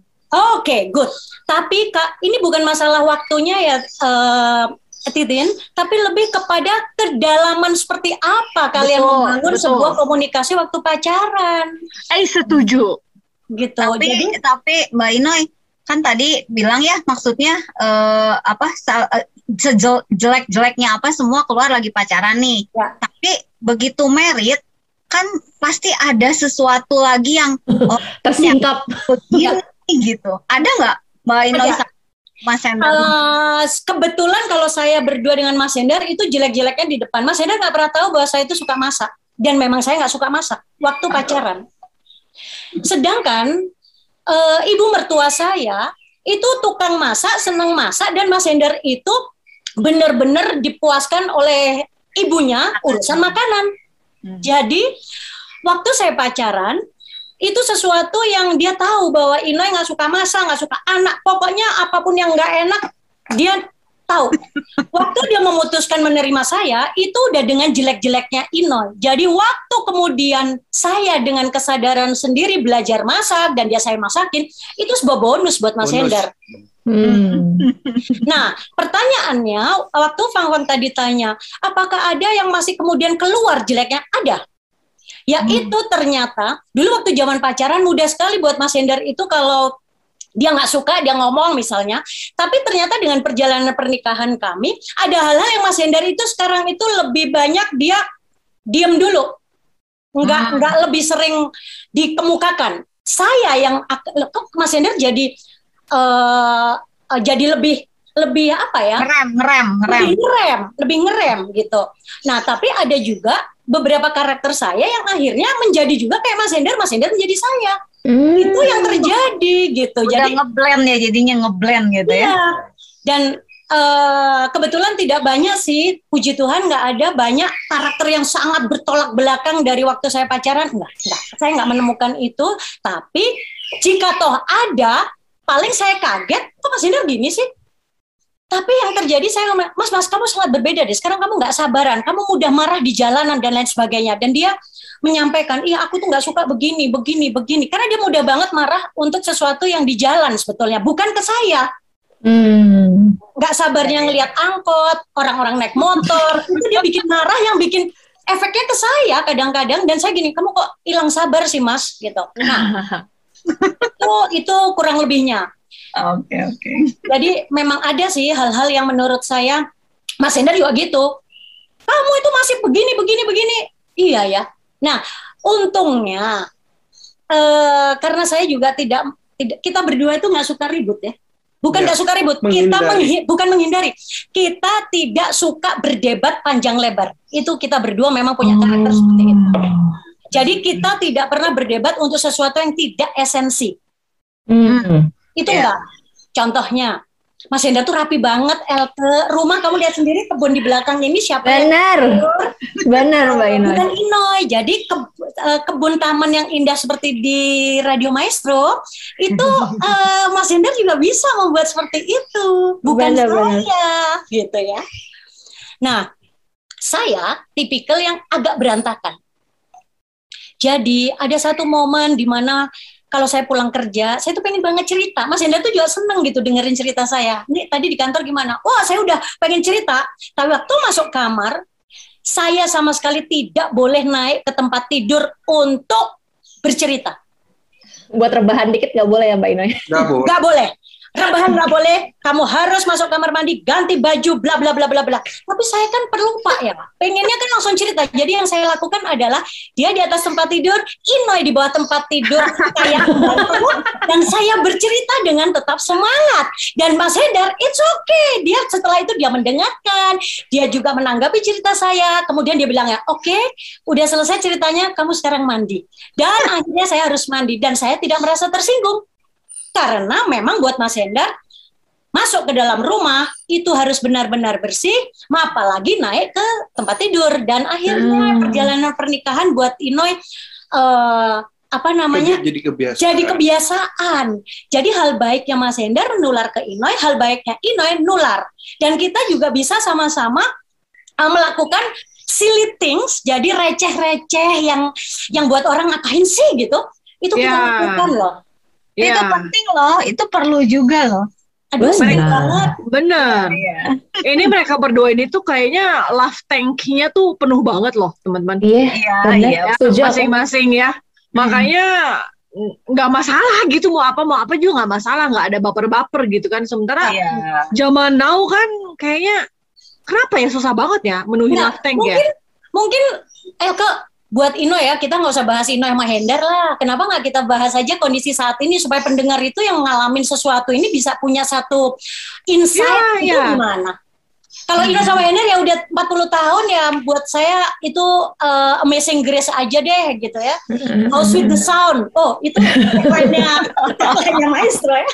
Oke, good. Tapi Kak, ini bukan masalah waktunya ya, eh, Titin, tapi lebih kepada kedalaman seperti apa kalian
Betul,
membangun
betul.
sebuah komunikasi waktu pacaran,
Eh, setuju.
gitu.
Tapi
Jadi
tapi Mbak Inoy kan tadi bilang ya maksudnya eh, apa eh, jelek-jeleknya apa semua keluar lagi pacaran nih.
Ya.
Tapi begitu merit kan pasti ada sesuatu lagi yang *laughs* oh,
Tersingkap.
begini gitu. Ada nggak Mbak Inoy
Ada.
Mas Hendra?
eh, kebetulan kalau saya berdua dengan Mas Hendar itu jelek-jeleknya di depan. Mas Hendar nggak pernah tahu bahwa saya itu suka masak dan memang saya nggak suka masak waktu pacaran. Sedangkan eh, ibu mertua saya itu tukang masak, senang masak dan Mas Hendar itu benar-benar dipuaskan oleh ibunya urusan makanan.
Hmm.
Jadi waktu saya pacaran itu sesuatu yang dia tahu bahwa Inoy nggak suka masak, nggak suka anak, pokoknya apa pun yang nggak enak dia tahu. Waktu dia memutuskan menerima saya itu udah dengan jelek-jeleknya Inoy. Jadi waktu kemudian saya dengan kesadaran sendiri belajar masak dan dia saya masakin itu sebuah bonus buat Mas
Bonus.
Hendar.
Hmm.
Nah, pertanyaannya waktu Fangwan tadi tanya, apakah ada yang masih kemudian keluar jeleknya? Ada. Ya itu ternyata dulu waktu zaman pacaran mudah sekali buat Mas Hendar itu kalau dia nggak suka dia ngomong misalnya, tapi ternyata dengan perjalanan pernikahan kami ada hal-hal yang Mas Hendar itu sekarang itu lebih banyak dia diam dulu, nggak
Hmm.
nggak lebih sering dikemukakan. Saya yang kok Mas Hendar jadi eh, jadi lebih lebih apa ya?
Ngerem, ngerem, ngerem.
lebih ngerem, lebih ngerem gitu. Nah, tapi ada juga beberapa karakter saya yang akhirnya menjadi juga kayak Mas Hendar, Mas Hendar menjadi saya.
Hmm.
Itu yang terjadi gitu.
Udah
Jadi
ngeblend ya jadinya ngeblend gitu ya.
iya. Dan eh, kebetulan tidak banyak sih, puji Tuhan nggak ada banyak karakter yang sangat bertolak belakang dari waktu saya pacaran. Enggak, enggak. Saya nggak menemukan itu. Tapi jika toh ada, paling saya kaget, kok Mas Hendar gini sih? Tapi yang terjadi saya ngomong, Mas, Mas, kamu sangat berbeda deh. Sekarang kamu nggak sabaran, kamu mudah marah di jalanan dan lain sebagainya. Dan dia menyampaikan, iya aku tuh nggak suka begini, begini, begini. Karena dia mudah banget marah untuk sesuatu yang di jalan sebetulnya, bukan ke saya.
Hmm.
Sabarnya ngelihat angkot, orang-orang naik motor, *laughs* itu dia bikin marah yang bikin efeknya ke saya kadang-kadang. Dan saya gini, kamu kok hilang sabar sih mas, gitu. Nah, *laughs* itu, itu kurang lebihnya.
Oke, oke.
Jadi memang ada sih hal-hal yang menurut saya Mas Hendar juga gitu. Kamu itu masih begini, begini, begini. Iya ya. Nah, untungnya eh, karena saya juga tidak, tidak kita berdua itu nggak suka ribut ya. Bukan
Ya,
nggak suka ribut, kita
menghindari.
menghi- bukan menghindari. Kita tidak suka berdebat panjang lebar. Itu kita berdua memang punya karakter seperti itu. Jadi kita tidak pernah berdebat untuk sesuatu yang tidak esensi.
Hmm.
Itu
Iya.
enggak. Contohnya, Mas Hendra tuh rapi banget, El ke rumah kamu lihat sendiri kebun di belakang ini siapa
Benar, benar Mbak Inoy.
Bukan Inoy. Jadi ke- eh, kebun taman yang indah seperti di Radio Maestro itu *laughs* eh, Mas Hendra juga bisa membuat seperti itu, bukan
Benar,
saya,
benar.
gitu ya. Nah, saya tipikal yang agak berantakan. Jadi ada satu momen di mana kalau saya pulang kerja, saya tuh pengen banget cerita. Mas Hendra tuh juga seneng gitu dengerin cerita saya. Ini tadi di kantor gimana? Wah, saya udah pengen cerita. Tapi waktu masuk kamar, saya sama sekali tidak boleh naik ke tempat tidur untuk bercerita.
Buat rebahan dikit nggak boleh ya Mbak Inoy?
Nggak boleh.
Nggak boleh. Rebahan nggak boleh. Kamu harus masuk kamar mandi, ganti baju, bla bla bla bla bla. Tapi saya kan perlu pak ya. Pengennya kan langsung cerita. Jadi yang saya lakukan adalah dia di atas tempat tidur, Inoy di bawah tempat tidur, saya dan saya bercerita dengan tetap semangat. Dan Mas Hendar, it's okay. Dia setelah itu dia mendengarkan, dia juga menanggapi cerita saya. Kemudian dia bilang ya, oke, udah selesai ceritanya, kamu sekarang mandi. Dan akhirnya saya harus mandi dan saya tidak merasa tersinggung karena memang buat Mas Hendar masuk ke dalam rumah itu harus benar-benar bersih, apalagi naik ke tempat tidur dan akhirnya
Hmm.
perjalanan pernikahan buat Inoy eh, apa namanya
jadi kebiasaan.
jadi kebiasaan. Jadi hal baiknya Mas Hendar nular ke Inoy, hal baiknya Inoy nular. Dan kita juga bisa sama-sama uh, melakukan silly things, jadi receh-receh yang yang buat orang ngapain sih gitu. Itu kita
Ya.
lakukan loh.
Iya,
Itu penting loh, itu perlu juga loh.
Aduh,
Benar.
sering banget.
bener. Ini mereka berdua ini tuh kayaknya love tank-nya tuh penuh banget loh, teman-teman.
Iya,
Iya, iya.
Aku.
Masing-masing ya. Makanya mm, nggak masalah gitu mau apa mau apa juga nggak masalah nggak ada baper-baper gitu kan sementara
Iya.
zaman now kan kayaknya kenapa ya susah banget ya menuhin
Nah,
love tank ya
mungkin mungkin Elke buat Ino ya kita nggak usah bahas Ino sama Hendar lah. Kenapa nggak kita bahas aja kondisi saat ini supaya pendengar itu yang ngalamin sesuatu ini bisa punya satu insight
Ya,
itu
ya.
gimana? Kalau Ino sama Hendar ya udah 40 tahun ya buat saya itu uh, amazing grace aja deh gitu ya. How sweet the sound. Oh itu tagline-nya *laughs* maestro ya.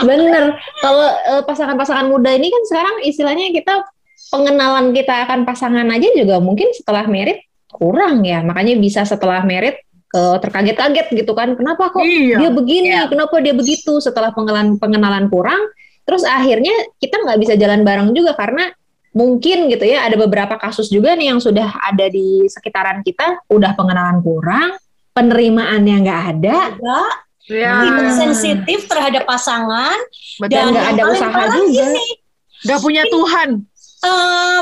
Bener. Kalau eh, pasangan-pasangan muda ini kan sekarang istilahnya kita pengenalan kita akan pasangan aja juga mungkin setelah merit kurang ya. Makanya bisa setelah merit ke terkaget-kaget gitu kan. Kenapa kok
iya
dia begini?
Iya.
Kenapa dia begitu? Setelah pengenalan pengenalan kurang, terus akhirnya kita nggak bisa jalan bareng juga karena mungkin gitu ya ada beberapa kasus juga nih yang sudah ada di sekitaran kita udah pengenalan kurang penerimaannya nggak ada
Enggak,
ya
tidak sensitif terhadap pasangan
betul
dan nggak
yang
ada usaha juga.
nggak punya Tuhan
Eh,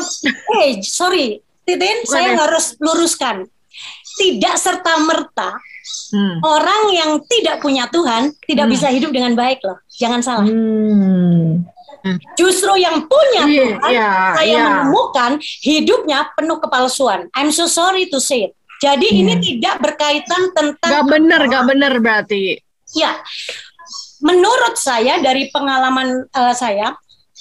eh, sorry, Titin,
Bukan
saya
ya?
harus luruskan. Tidak serta merta
Hmm.
orang yang tidak punya Tuhan tidak
Hmm.
bisa hidup dengan baik loh. Jangan salah.
Hmm.
Justru yang punya
Iya,
Tuhan,
iya,
saya
iya.
menemukan hidupnya penuh kepalsuan. I'm so sorry to say it. Jadi
Iya.
ini tidak berkaitan tentang
nggak bener nggak bener berarti
Ya, menurut saya dari pengalaman eh, saya,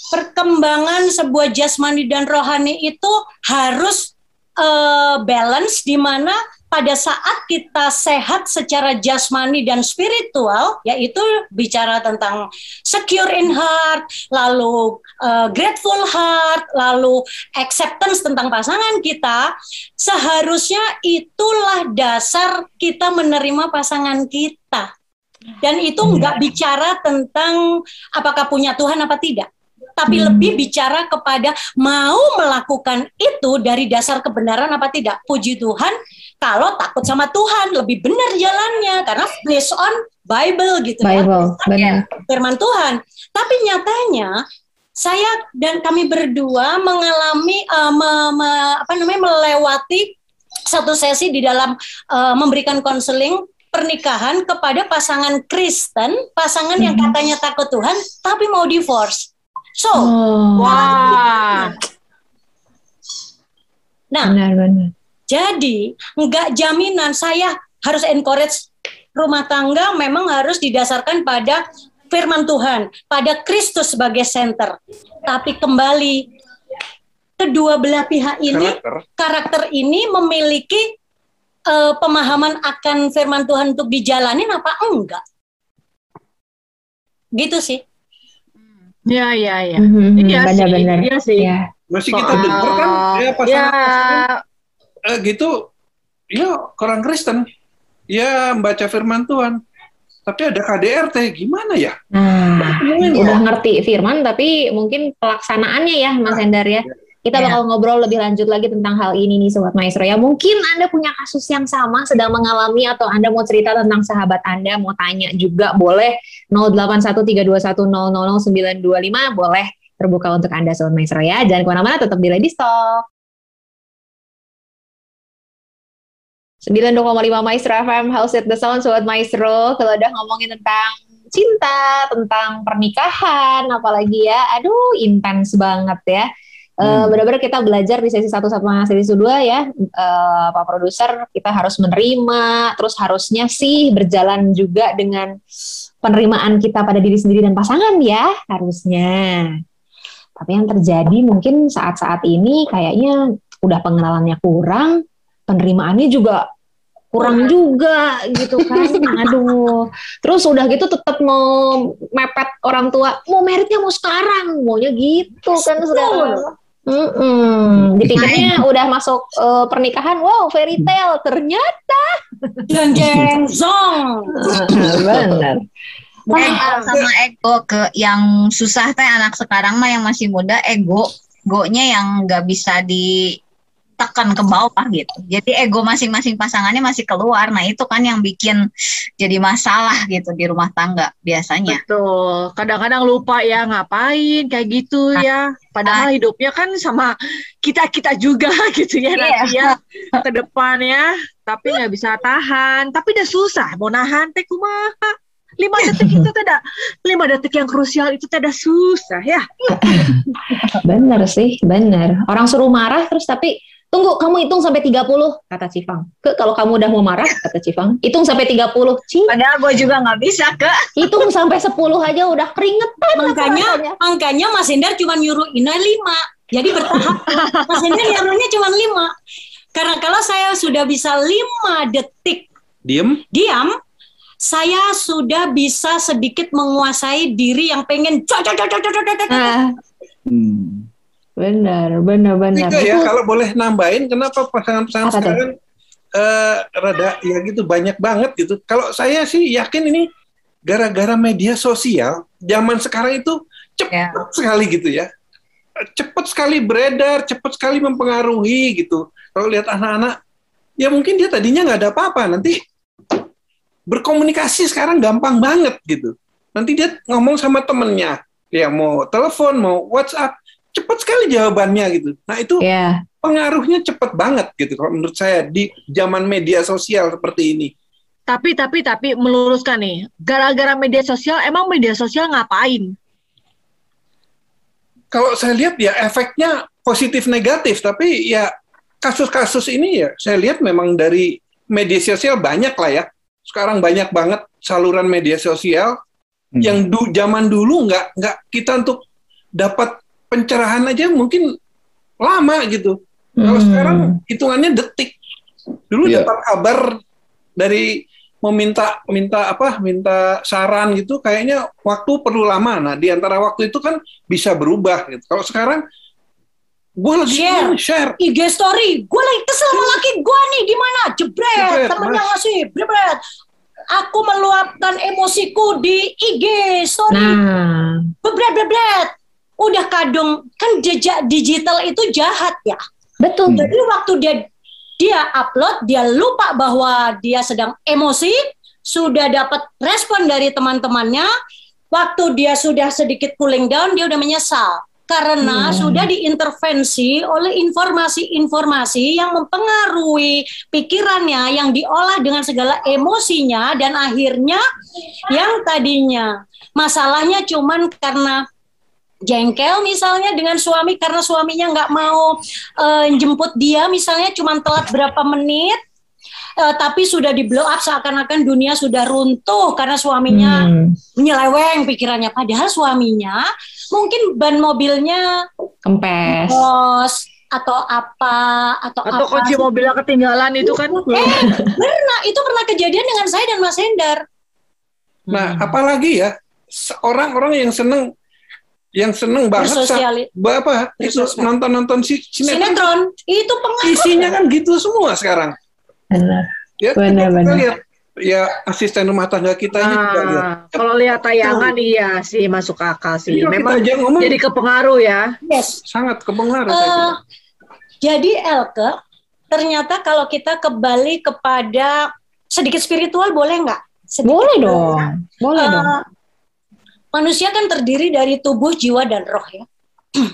perkembangan sebuah jasmani dan rohani itu harus eh, balance di mana pada saat kita sehat secara jasmani dan spiritual, yaitu bicara tentang secure in heart, lalu eh, grateful heart, lalu acceptance tentang pasangan kita, seharusnya itulah dasar kita menerima pasangan kita. Dan itu nggak bicara tentang apakah punya Tuhan apa tidak. Tapi
Hmm.
lebih bicara kepada mau melakukan itu dari dasar kebenaran apa tidak. Puji Tuhan, kalau takut sama Tuhan lebih benar jalannya karena based on Bible gitu ya
Bible, benar.
firman Tuhan. Tapi nyatanya saya dan kami berdua mengalami eh, me- me- apa namanya melewati satu sesi di dalam eh, memberikan konseling pernikahan kepada pasangan Kristen, pasangan yang
Mhm.
katanya takut Tuhan tapi mau divorce. So,
Oh,
wah
nah
benar-benar.
Jadi nggak jaminan saya harus encourage rumah tangga memang harus didasarkan pada firman Tuhan, pada Kristus sebagai center. Tapi kembali kedua belah pihak ini
Karakter.
karakter ini memiliki eh, pemahaman akan firman Tuhan untuk dijalanin apa enggak? Gitu sih.
Ya ya ya
Mhm,
iya sih
benar-benar.
iya sih.
Ya.
Masih kita
Soal-
dengar kan? Ya
ya
pasangan eh, gitu. Ya orang Kristen. Ya membaca firman Tuhan. Tapi ada KDRT gimana ya?
Nah, udah
ya?
ngerti firman tapi mungkin pelaksanaannya ya Mas Hendar ya. Kita
Ya.
bakal ngobrol lebih lanjut lagi tentang hal ini nih Sobat Maestro ya. Mungkin Anda punya kasus yang sama sedang mengalami atau Anda mau cerita tentang sahabat Anda, mau tanya juga boleh 081321000925 boleh terbuka untuk Anda Sobat Maestro ya. Jangan ke mana-mana tetap di Lady Talk. 92,5 Maestro FM, House at the Sound, Sobat Maestro. Kalau udah ngomongin tentang cinta, tentang pernikahan, apalagi ya, aduh intens banget ya. Eh,
Hmm.
Benar-benar kita belajar di sesi 1 sama sesi 2 ya, eh, Pak Produser, kita harus menerima, terus harusnya sih berjalan juga dengan penerimaan kita pada diri sendiri dan pasangan ya, harusnya. Tapi yang terjadi mungkin saat-saat ini kayaknya udah pengenalannya kurang, penerimaannya juga kurang juga gitu kan. *laughs* Aduh. Terus udah gitu tetap mau mepet orang tua mau meritnya mau sekarang. Maunya gitu kan sekarang Mm-mm. Dipikirnya udah masuk eh, pernikahan, wow fairy tale. Ternyata
Jeng jeng zong.
benar.
Ego sama ego ke yang susah teh anak sekarang mah yang masih muda ego, gonya yang nggak bisa ditekan ke bawah gitu. Jadi ego masing-masing pasangannya masih keluar. Nah itu kan yang bikin jadi masalah gitu di rumah tangga biasanya.
Betul. Kadang-kadang lupa ya ngapain kayak gitu ya. Padahal hidupnya kan sama kita-kita juga *laughs* gitu ya nanti ya ke depan ya. Tapi nggak bisa tahan. Tapi udah susah mau nahan teh kumaha. Lima detik itu tidak lima detik yang krusial itu tidak susah ya. *laughs*
Bener sih, bener. Orang suruh marah terus tapi tunggu kamu hitung sampai 30 kata Cifang. Ke kalau kamu udah mau marah kata Cifang, hitung sampai 30. Ci,
Padahal gue juga nggak bisa ke.
hitung sampai 10 aja udah keringetan
Angkanya,
rasanya.
angkanya Mas Hendar cuma nyuruh Ina lima. Jadi bertahap. *laughs* Mas Hendar nyuruhnya cuma lima. Karena kalau saya sudah bisa lima detik
Diem.
diam, saya sudah bisa sedikit menguasai diri yang pengen cok cok cok cok cok cok, cok, cok.
Ah,
Hmm.
Bener, bener, bener.
Juga ya kalau boleh nambahin kenapa pasangan-pasangan sekarang eh, rada ya gitu banyak banget gitu. Kalau saya sih yakin ini gara-gara media sosial zaman sekarang itu cepat
Ya.
sekali gitu ya. Cepat sekali beredar, cepat sekali mempengaruhi gitu. Kalau lihat anak-anak ya mungkin dia tadinya nggak ada apa-apa, nanti berkomunikasi sekarang gampang banget gitu. Nanti dia ngomong sama temennya, ya mau telepon, mau WhatsApp, cepat sekali jawabannya gitu. Nah itu
Ya,
pengaruhnya cepet banget gitu kalau menurut saya di zaman media sosial seperti ini.
Tapi tapi tapi meluruskan nih, gara-gara media sosial emang media sosial ngapain?
Kalau saya lihat ya efeknya positif negatif, tapi ya kasus-kasus ini ya saya lihat memang dari media sosial banyak lah ya. Sekarang banyak banget saluran media sosial
Hmm.
yang du, zaman dulu nggak nggak kita untuk dapat pencerahan aja mungkin lama gitu. Kalau
Hmm.
sekarang hitungannya detik. Dulu
Iya.
dapat kabar dari meminta minta apa minta saran gitu kayaknya waktu perlu lama. Nah di antara waktu itu kan bisa berubah gitu. Kalau sekarang gue lagi
Share.
ini, share.
IG story, gue lagi kesel sama laki gue nih, gimana? Jebret,
Jebret,
temennya
Mas.
ngasih, jebret. Aku meluapkan emosiku di IG story,
nah,
bebret bebret. Udah kadung kan jejak digital itu jahat ya.
betul.
Jadi waktu dia dia upload, dia lupa bahwa dia sedang emosi, sudah dapat respon dari teman-temannya. Waktu dia sudah sedikit cooling down, dia udah menyesal karena
Hmm.
sudah diintervensi oleh informasi-informasi yang mempengaruhi pikirannya, yang diolah dengan segala emosinya dan akhirnya yang tadinya masalahnya cuman karena jengkel misalnya dengan suami karena suaminya nggak mau eh, jemput dia misalnya cuma telat berapa menit eh, tapi sudah di blow up seakan-akan dunia sudah runtuh karena suaminya
Hmm,
menyeleweng pikirannya padahal suaminya mungkin ban mobilnya
kempes.
bos atau apa atau,
Atau
apa
kunci mobilnya ketinggalan itu kan?
eh pernah itu pernah kejadian dengan saya dan Mas Hendar
Nah
Hmm.
apalagi ya orang-orang yang seneng yang seneng banget sa-
bersosial
apa itu nonton-nonton si sinetron
sinetron itu pengaruh
isinya kan gitu semua sekarang.
Benar.
Ya,
Benar,
kita
benar.
lihat ya asisten rumah tangga kita ini juga lihat.
Nah, kalau lihat tayangan iya sih masuk akal sih.
Iya,
Memang
aja ngomong
jadi kepengaruh ya.
yes
sangat kepengaruh. saya kira.
jadi Elke, ternyata kalau kita kembali kepada sedikit spiritual boleh nggak? Sedikit.
Boleh dong. Boleh
Eh,
dong.
Manusia kan terdiri dari tubuh, jiwa, dan roh ya. *clears throat*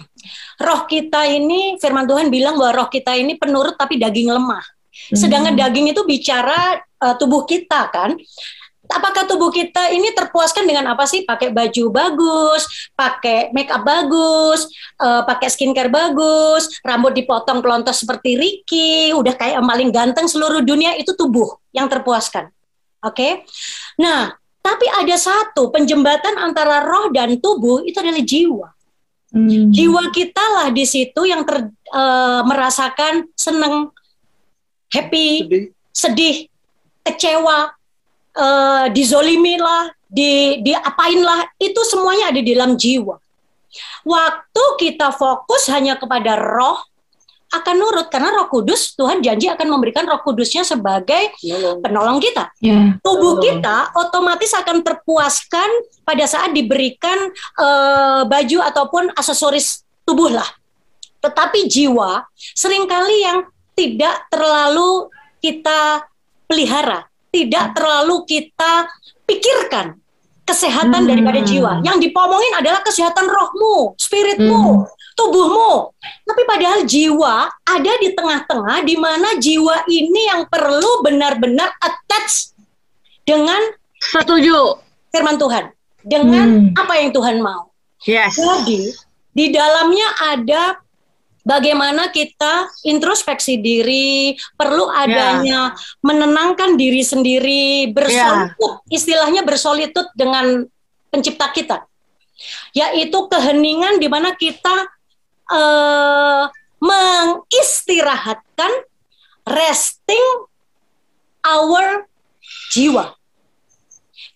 roh kita ini, firman Tuhan bilang bahwa roh kita ini penurut tapi daging lemah. Sedangkan
Hmm.
daging itu bicara eh, tubuh kita kan. Apakah tubuh kita ini terpuaskan dengan apa sih? Pakai baju bagus, pakai make up bagus, eh, pakai skincare bagus, rambut dipotong pelontos seperti Ricky, udah kayak yang paling ganteng seluruh dunia itu tubuh yang terpuaskan. Oke. Nah, tapi ada satu penjembatan antara roh dan tubuh itu adalah jiwa.
Hmm.
Jiwa kita lah di situ yang ter, eh, merasakan seneng, happy,
Sedih.
sedih, kecewa, eh, dizolimi lah, di diapain lah, itu semuanya ada di dalam jiwa. Waktu kita fokus hanya kepada roh, akan nurut karena Roh Kudus Tuhan janji akan memberikan Roh Kudusnya sebagai penolong kita.
Ya.
Tubuh kita otomatis akan terpuaskan pada saat diberikan eh, baju ataupun aksesoris tubuh lah. Tetapi jiwa sering kali yang tidak terlalu kita pelihara, tidak terlalu kita pikirkan kesehatan
Hmm.
daripada jiwa. Yang dipomongin adalah kesehatan rohmu, spiritmu, tubuhmu. Tapi padahal jiwa ada di tengah-tengah di mana jiwa ini yang perlu benar-benar attach dengan
Setuju.
firman Tuhan, dengan
Hmm.
apa yang Tuhan mau.
Yes.
Jadi di dalamnya ada bagaimana kita introspeksi diri, perlu adanya menenangkan diri sendiri, bersolitut, istilahnya bersolitut dengan pencipta kita. Yaitu keheningan di mana kita eh, mengistirahatkan resting our jiwa.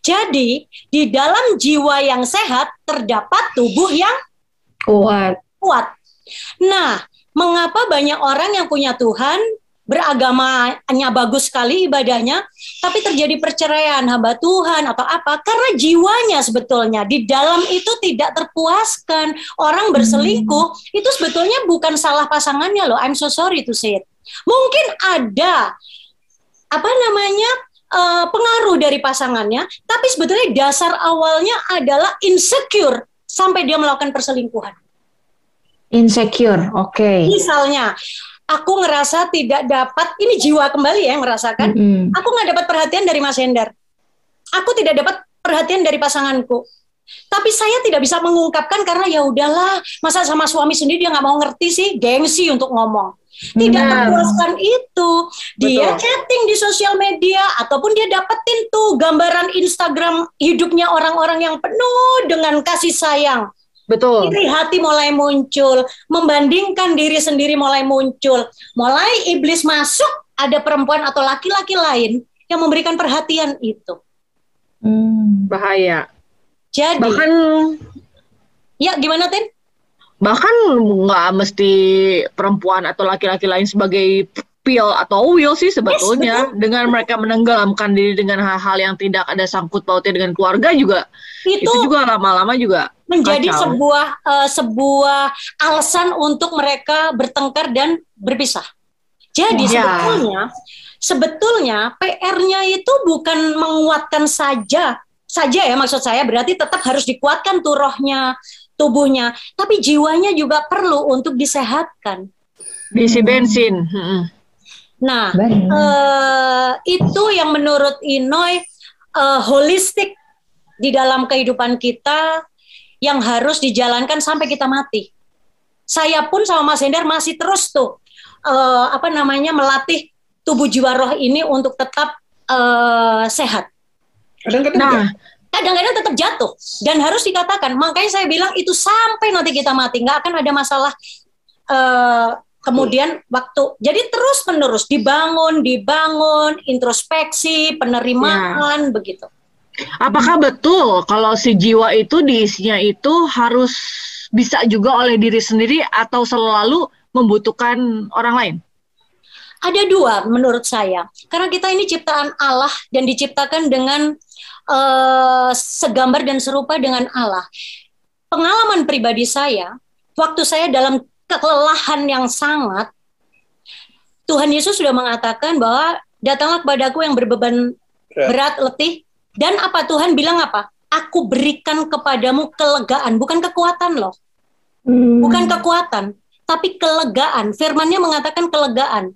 Jadi, di dalam jiwa yang sehat terdapat tubuh yang
Kuat.
kuat. Nah, mengapa banyak orang yang punya Tuhan beragamanya bagus sekali ibadahnya, tapi terjadi perceraian hamba Tuhan atau apa? Karena jiwanya sebetulnya di dalam itu tidak terpuaskan. Orang berselingkuh itu sebetulnya bukan salah pasangannya loh. I'm so sorry to say it. Mungkin ada apa namanya eh, pengaruh dari pasangannya, tapi sebetulnya dasar awalnya adalah insecure sampai dia melakukan perselingkuhan.
Insecure. Oke.
Misalnya, aku ngerasa tidak dapat, ini jiwa kembali ya yang merasakan,
Mm-mm.
aku nggak dapat perhatian dari Mas Hendar. Aku tidak dapat perhatian dari pasanganku. Tapi saya tidak bisa mengungkapkan karena ya udahlah, masa sama suami sendiri dia nggak mau ngerti sih, gengsi untuk ngomong. Tidak
Benar.
terpuaskan itu. Dia
Betul.
chatting di sosial media ataupun dia dapetin tuh gambaran Instagram hidupnya orang-orang yang penuh dengan kasih sayang.
Betul.
Iri hati mulai muncul, membandingkan diri sendiri mulai muncul. Mulai iblis masuk, ada perempuan atau laki-laki lain yang memberikan perhatian itu.
Hmm.
Bahaya.
Jadi,
Bahkan
ya gimana Tin?
bahkan nggak mesti perempuan atau laki-laki lain sebagai pil atau will sih sebetulnya dengan mereka menenggelamkan diri dengan hal-hal yang tidak ada sangkut pautnya dengan keluarga juga
Itu,
itu juga lama-lama juga
menjadi
kacau.
sebuah eh, sebuah alasan untuk mereka bertengkar dan berpisah. Jadi
Ya.
sebetulnya sebetulnya PR-nya itu bukan menguatkan saja saja ya maksud saya berarti tetap harus dikuatkan tuh rohnya, tubuhnya, tapi jiwanya juga perlu untuk disehatkan.
diisi bensin Mm-mm.
Nah, eh, itu yang menurut Inoy eh, holistik di dalam kehidupan kita yang harus dijalankan sampai kita mati. Saya pun sama Mas Hendar masih terus tuh eh, apa namanya melatih tubuh jiwa roh ini untuk tetap eh, sehat.
Kadang-kadang
nah.
Kadang-kadang tetap jatuh dan harus dikatakan. Makanya saya bilang itu sampai nanti kita mati nggak akan ada masalah eh, kemudian waktu jadi terus menerus dibangun dibangun introspeksi penerimaan begitu.
Apakah betul kalau si jiwa itu diisinya itu harus bisa juga oleh diri sendiri atau selalu membutuhkan orang lain?
Ada dua menurut saya. Karena kita ini ciptaan Allah dan diciptakan dengan eh, segambar dan serupa dengan Allah. Pengalaman pribadi saya waktu saya dalam kelelahan yang sangat Tuhan Yesus sudah mengatakan bahwa datanglah kepadaku yang berbeban
Ya.
berat letih dan apa Tuhan bilang apa aku berikan kepadamu kelegaan bukan kekuatan loh
Hmm.
bukan kekuatan, tapi kelegaan. Firmannya mengatakan kelegaan.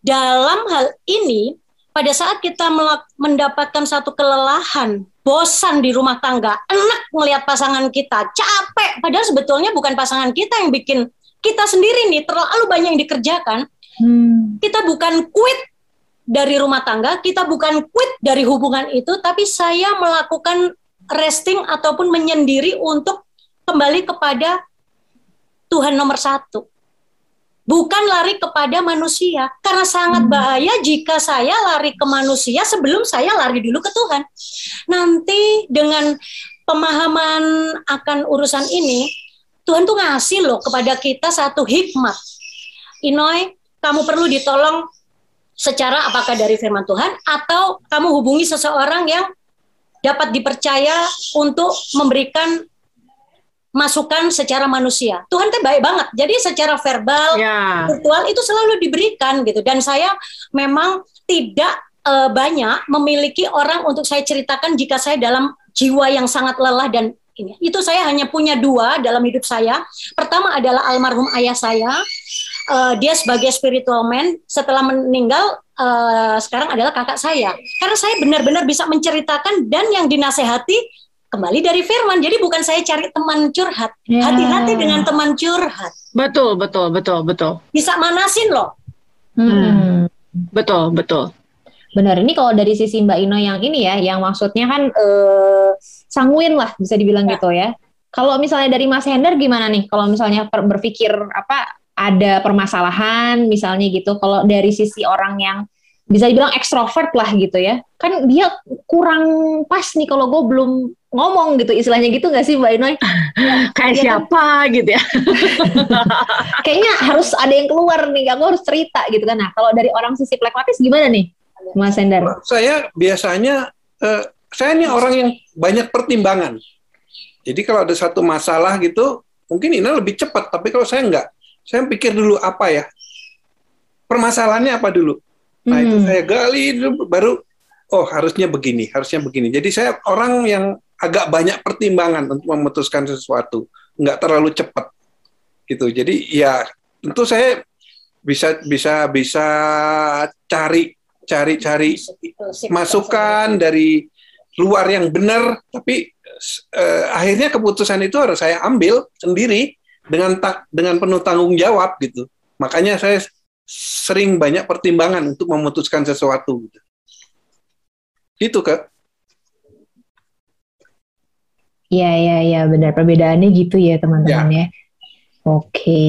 Dalam hal ini, pada saat kita mendapatkan satu kelelahan, bosan di rumah tangga, enak melihat pasangan kita, capek, padahal sebetulnya bukan pasangan kita yang bikin kita sendiri nih terlalu banyak yang dikerjakan.
Hmm.
Kita bukan quit dari rumah tangga, kita bukan quit dari hubungan itu, tapi saya melakukan resting ataupun menyendiri untuk kembali kepada Tuhan nomor satu. bukan lari kepada manusia. Karena sangat
Hmm.
bahaya jika saya lari ke manusia sebelum saya lari dulu ke Tuhan. Nanti dengan pemahaman akan urusan ini, Tuhan tuh ngasih loh kepada kita satu hikmat. Inoy, kamu perlu ditolong secara apakah dari firman Tuhan atau kamu hubungi seseorang yang dapat dipercaya untuk memberikan masukan secara manusia. Tuhan teh baik banget. Jadi secara verbal,
Ya.
virtual itu selalu diberikan gitu. Dan saya memang tidak eh, banyak memiliki orang untuk saya ceritakan jika saya dalam jiwa yang sangat lelah dan ini. Itu saya hanya punya dua dalam hidup saya. Pertama adalah almarhum ayah saya. Eh, dia sebagai spiritual man setelah meninggal eh, sekarang adalah kakak saya. Karena saya benar-benar bisa menceritakan dan yang dinasehati kembali dari firman. Jadi bukan saya cari teman curhat.
Ya.
Hati-hati dengan teman curhat.
Betul, betul, betul, betul.
Bisa manasin loh.
Hmm.
Betul, betul.
Benar, ini kalau dari sisi Mbak Ino yang ini ya, yang maksudnya kan eh, sanguin lah bisa dibilang
Ya.
gitu ya. Kalau misalnya dari Mas Hendar gimana nih? Kalau misalnya per- berpikir apa ada permasalahan misalnya gitu. Kalau dari sisi orang yang bisa dibilang ekstrovert lah gitu ya, kan dia kurang pas nih kalau gue belum ngomong gitu istilahnya gitu nggak sih Mbak Ino? *laughs*
Kayak
Iya kan?
siapa gitu ya? *laughs*
Kayaknya harus ada yang keluar nih, aku harus cerita gitu kan. Nah kalau dari orang sisi plekmatis gimana nih Mas Hendar?
Saya biasanya eh, saya ini orang yang banyak pertimbangan. Jadi kalau ada satu masalah gitu, mungkin Ina lebih cepat. Tapi kalau saya enggak, saya pikir dulu apa ya permasalahannya apa dulu. Nah itu
Hmm.
saya gali dulu, baru oh harusnya begini, harusnya begini. Jadi saya orang yang agak banyak pertimbangan untuk memutuskan sesuatu, nggak terlalu cepat gitu. Jadi ya tentu saya bisa bisa bisa cari cari cari masukan dari luar yang benar, tapi eh, akhirnya keputusan itu harus saya ambil sendiri dengan ta- dengan penuh tanggung jawab gitu. Makanya saya sering banyak pertimbangan untuk memutuskan sesuatu. Gitu, gitu Kak.
Iya, iya, iya, benar. Perbedaannya gitu ya, teman-teman ya. Oke,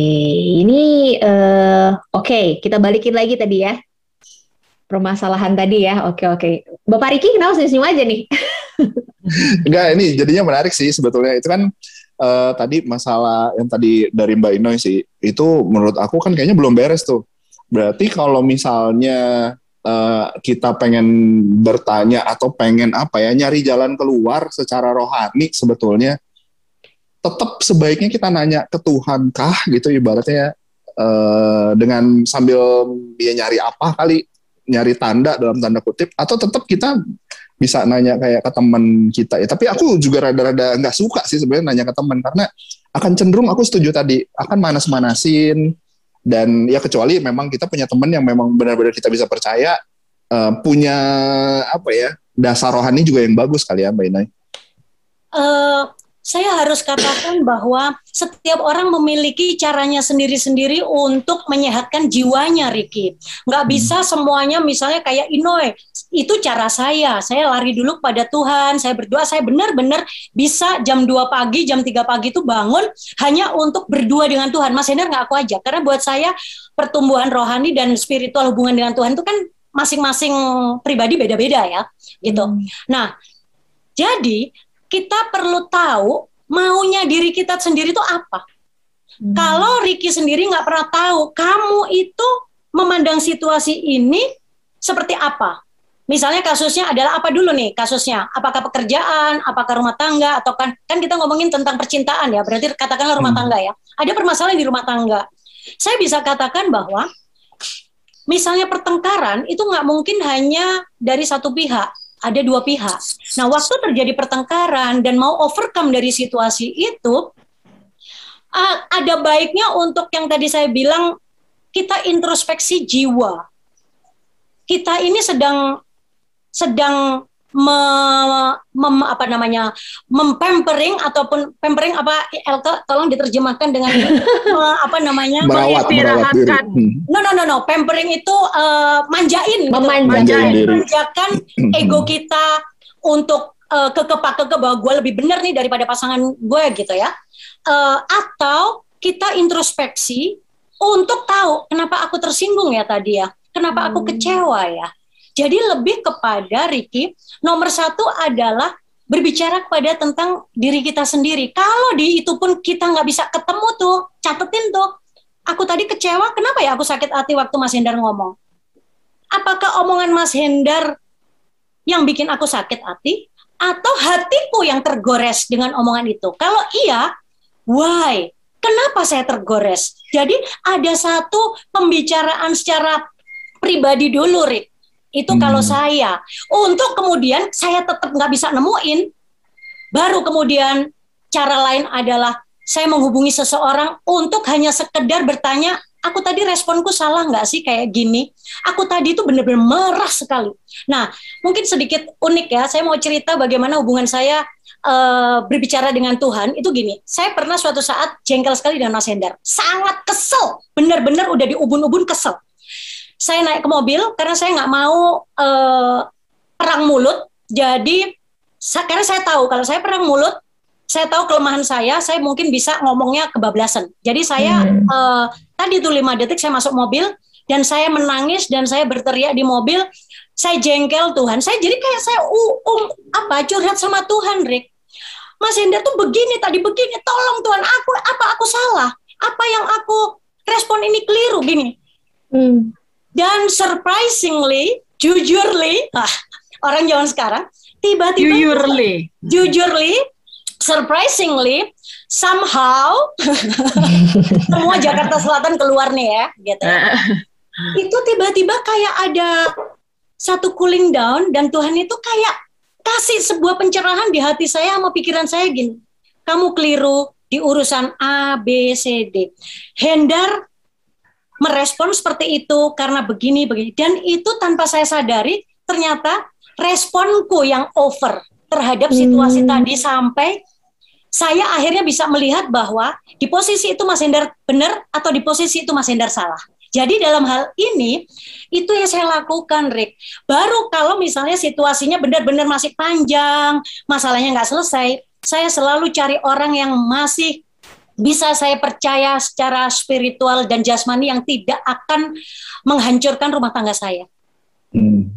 ini eh oke, kita balikin lagi tadi ya. Permasalahan tadi ya. Oke, oke. Bapak Riki kenapa senyum aja nih? *laughs*
Enggak, ini jadinya menarik sih sebetulnya. Itu kan eh, tadi masalah yang tadi dari Mbak Inoy sih, itu menurut aku kan kayaknya belum beres tuh. Berarti kalau misalnya eh, kita pengen bertanya atau pengen apa ya, nyari jalan keluar secara rohani sebetulnya, tetap sebaiknya kita nanya ke Tuhan kah gitu ibaratnya eh, dengan sambil dia nyari apa kali, nyari tanda dalam tanda kutip, atau tetap kita bisa nanya kayak ke teman kita ya. Tapi aku juga rada-rada nggak suka sih sebenarnya nanya ke teman karena akan cenderung aku setuju tadi akan manas-manasin dan ya kecuali memang kita punya teman yang memang benar-benar kita bisa percaya eh, punya apa ya dasar rohani juga yang bagus kali ya Mbak Inai.
Eh, saya harus katakan bahwa setiap orang memiliki caranya sendiri-sendiri untuk menyehatkan jiwanya, Ricky. Nggak bisa semuanya misalnya kayak Inoy, itu cara saya. Saya lari dulu pada Tuhan, saya berdoa, saya benar-benar bisa jam 2 pagi, jam 3 pagi itu bangun hanya untuk berdua dengan Tuhan. Mas Hendar nggak aku ajak, karena buat saya pertumbuhan rohani dan spiritual hubungan dengan Tuhan itu kan masing-masing pribadi beda-beda ya, gitu. Nah, jadi kita perlu tahu maunya diri kita sendiri itu apa.
Hmm.
Kalau Ricky sendiri nggak pernah tahu kamu itu memandang situasi ini seperti apa. Misalnya kasusnya adalah apa dulu nih kasusnya? Apakah pekerjaan, apakah rumah tangga, atau kan kan kita ngomongin tentang percintaan ya, berarti katakanlah rumah
Hmm.
tangga ya. Ada permasalahan di rumah tangga. Saya bisa katakan bahwa misalnya pertengkaran itu nggak mungkin hanya dari satu pihak, ada dua pihak. Nah, waktu terjadi pertengkaran dan mau overcome dari situasi itu, ada baiknya untuk yang tadi saya bilang kita introspeksi jiwa. Kita ini sedang sedang me, mem- apa namanya mempempering ataupun pampering apa Elka tolong diterjemahkan dengan *laughs* me- apa namanya
Merawat, merawat.
Mengistirahatkan.
Hmm.
no no no no pampering itu uh, manjain gitu.
Memanjakan.
Manjain diri.
Memanjakan ego kita untuk uh, kekepak keke bahwa gue lebih benar nih daripada pasangan gue gitu ya. Uh, atau kita introspeksi untuk tahu kenapa aku tersinggung ya tadi ya, kenapa aku
Hmm.
kecewa ya. Jadi lebih kepada Ricky, nomor satu adalah berbicara kepada tentang diri kita sendiri. Kalau di itu pun kita nggak bisa ketemu tuh, catetin tuh. Aku tadi kecewa, kenapa ya aku sakit hati waktu Mas Hendar ngomong? Apakah omongan Mas Hendar yang bikin aku sakit hati? Atau hatiku yang tergores dengan omongan itu? Kalau iya, why? Kenapa saya tergores? Jadi ada satu pembicaraan secara pribadi dulu, Rick. Itu
Hmm.
kalau saya. Untuk kemudian saya tetap nggak bisa nemuin, baru kemudian cara lain adalah saya menghubungi seseorang untuk hanya sekedar bertanya, aku tadi responku salah nggak sih kayak gini? Aku tadi itu benar-benar merah sekali. Nah, mungkin sedikit unik ya. Saya mau cerita bagaimana hubungan saya eh, berbicara dengan Tuhan itu gini. Saya pernah suatu saat jengkel sekali dengan Mas Hendar. Sangat kesel, benar-benar udah di ubun-ubun kesel. Saya naik ke mobil karena saya nggak mau eh, perang mulut. Jadi sa- karena saya tahu kalau saya perang mulut, saya tahu kelemahan saya, saya mungkin bisa ngomongnya kebablasan. Jadi saya
Hmm.
eh, tadi itu lima detik saya masuk mobil dan saya menangis dan saya berteriak di mobil. Saya jengkel Tuhan. Saya jadi kayak saya uh, um, apa curhat sama Tuhan, Rick. Mas Hendar tuh begini tadi begini, tolong Tuhan aku apa aku salah? Apa yang aku respon ini keliru gini?
Hmm.
Dan surprisingly, jujurly, ah, orang zaman sekarang tiba-tiba
Jujurly.
jujurly, surprisingly, somehow *laughs* semua Jakarta Selatan keluar nih ya, gitu. ya. Itu tiba-tiba kayak ada satu cooling down dan Tuhan itu kayak kasih sebuah pencerahan di hati saya sama pikiran saya gini. Kamu keliru di urusan A, B, C, D. Hendar merespon seperti itu karena begini begini dan itu tanpa saya sadari ternyata responku yang over terhadap situasi
Hmm.
tadi sampai saya akhirnya bisa melihat bahwa di posisi itu Mas Hendar benar atau di posisi itu Mas Hendar salah. Jadi dalam hal ini itu yang saya lakukan, Rick. Baru kalau misalnya situasinya benar-benar masih panjang, masalahnya nggak selesai, saya selalu cari orang yang masih bisa saya percaya secara spiritual dan jasmani yang tidak akan menghancurkan rumah tangga saya.
Hmm.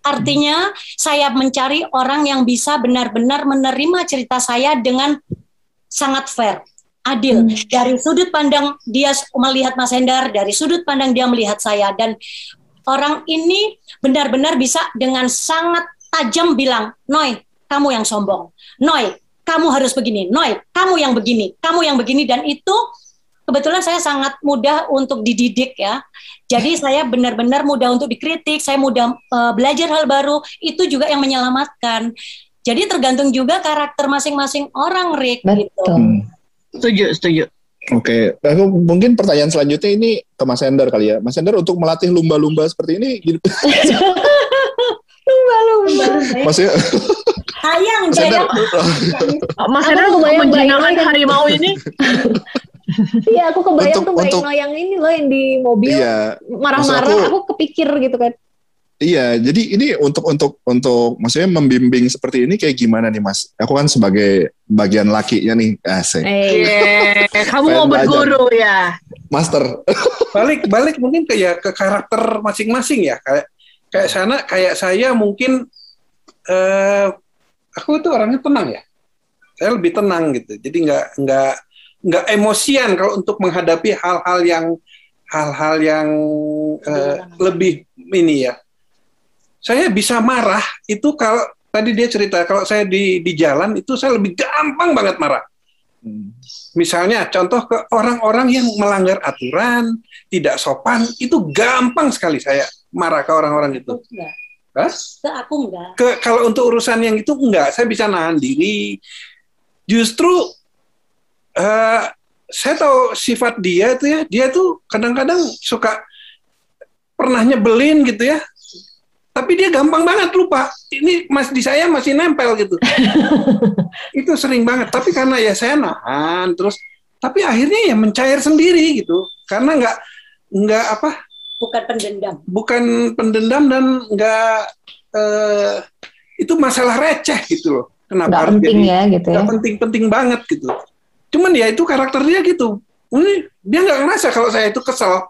Artinya saya mencari orang yang bisa benar-benar menerima cerita saya dengan sangat fair, adil.
Hmm.
Dari sudut pandang dia melihat Mas Hendar, dari sudut pandang dia melihat saya dan orang ini benar-benar bisa dengan sangat tajam bilang, "Noi, kamu yang sombong. Noi, kamu harus begini. Noi, kamu yang begini. Kamu yang begini." Dan itu kebetulan saya sangat mudah untuk dididik ya. Jadi *laughs* saya benar-benar mudah untuk dikritik, saya mudah eh, belajar hal baru, itu juga yang menyelamatkan. Jadi tergantung juga karakter masing-masing orang, Rick gitu.
Betul.
Hmm.
Setuju, setuju.
Oke, aku mungkin pertanyaan selanjutnya ini ke Mas Hendar kali ya. Mas Hendar untuk melatih lumba-lumba seperti ini, gitu. *laughs*
Lumba-lumba.
maksudnya
Sayang,
Hendar,
Mas
kebayang
menjinakkan
bayangin.
harimau ini.
Iya, aku kebayang
Untuk-
tuh
untuk-
Ino yang ini loh yang di mobil
iya,
marah-marah. Aku,
aku-
kepikir gitu kan.
iya. Jadi ini untuk untuk untuk maksudnya membimbing seperti ini kayak gimana nih Mas? Aku kan sebagai bagian lakinya nih, asik.
Eh,
Iya, kamu mau berguru ya.
Master.
balik balik mungkin ke ya ke karakter masing-masing ya kayak kayak sana kayak saya mungkin eh aku tuh orangnya tenang ya. Saya lebih tenang gitu. Jadi nggak nggak nggak emosian kalau untuk menghadapi hal-hal yang hal-hal yang eh, lebih ini ya. Saya bisa marah itu kalau tadi dia cerita kalau saya di di jalan itu saya lebih gampang banget marah. Misalnya contoh ke orang-orang yang melanggar aturan, tidak sopan, itu gampang sekali saya marah ke orang-orang itu.
enggak.
Hah?
Ke aku enggak.
Ke kalau untuk urusan yang itu enggak, saya bisa nahan diri. Justru eh, saya tahu sifat dia itu ya, dia tuh kadang-kadang suka pernah nyebelin gitu ya. Tapi dia gampang banget lupa. Ini mas di saya masih nempel gitu. *laughs* itu sering banget. Tapi karena ya saya nahan terus, tapi akhirnya ya mencair sendiri gitu. Karena nggak nggak apa
Bukan pendendam.
bukan pendendam dan nggak eh, itu masalah receh gitu loh. Kenapa harus
penting
jadi
ya gitu ya.
penting-penting banget gitu. Cuman ya itu karakter dia gitu. ini dia nggak ngerasa kalau saya itu kesel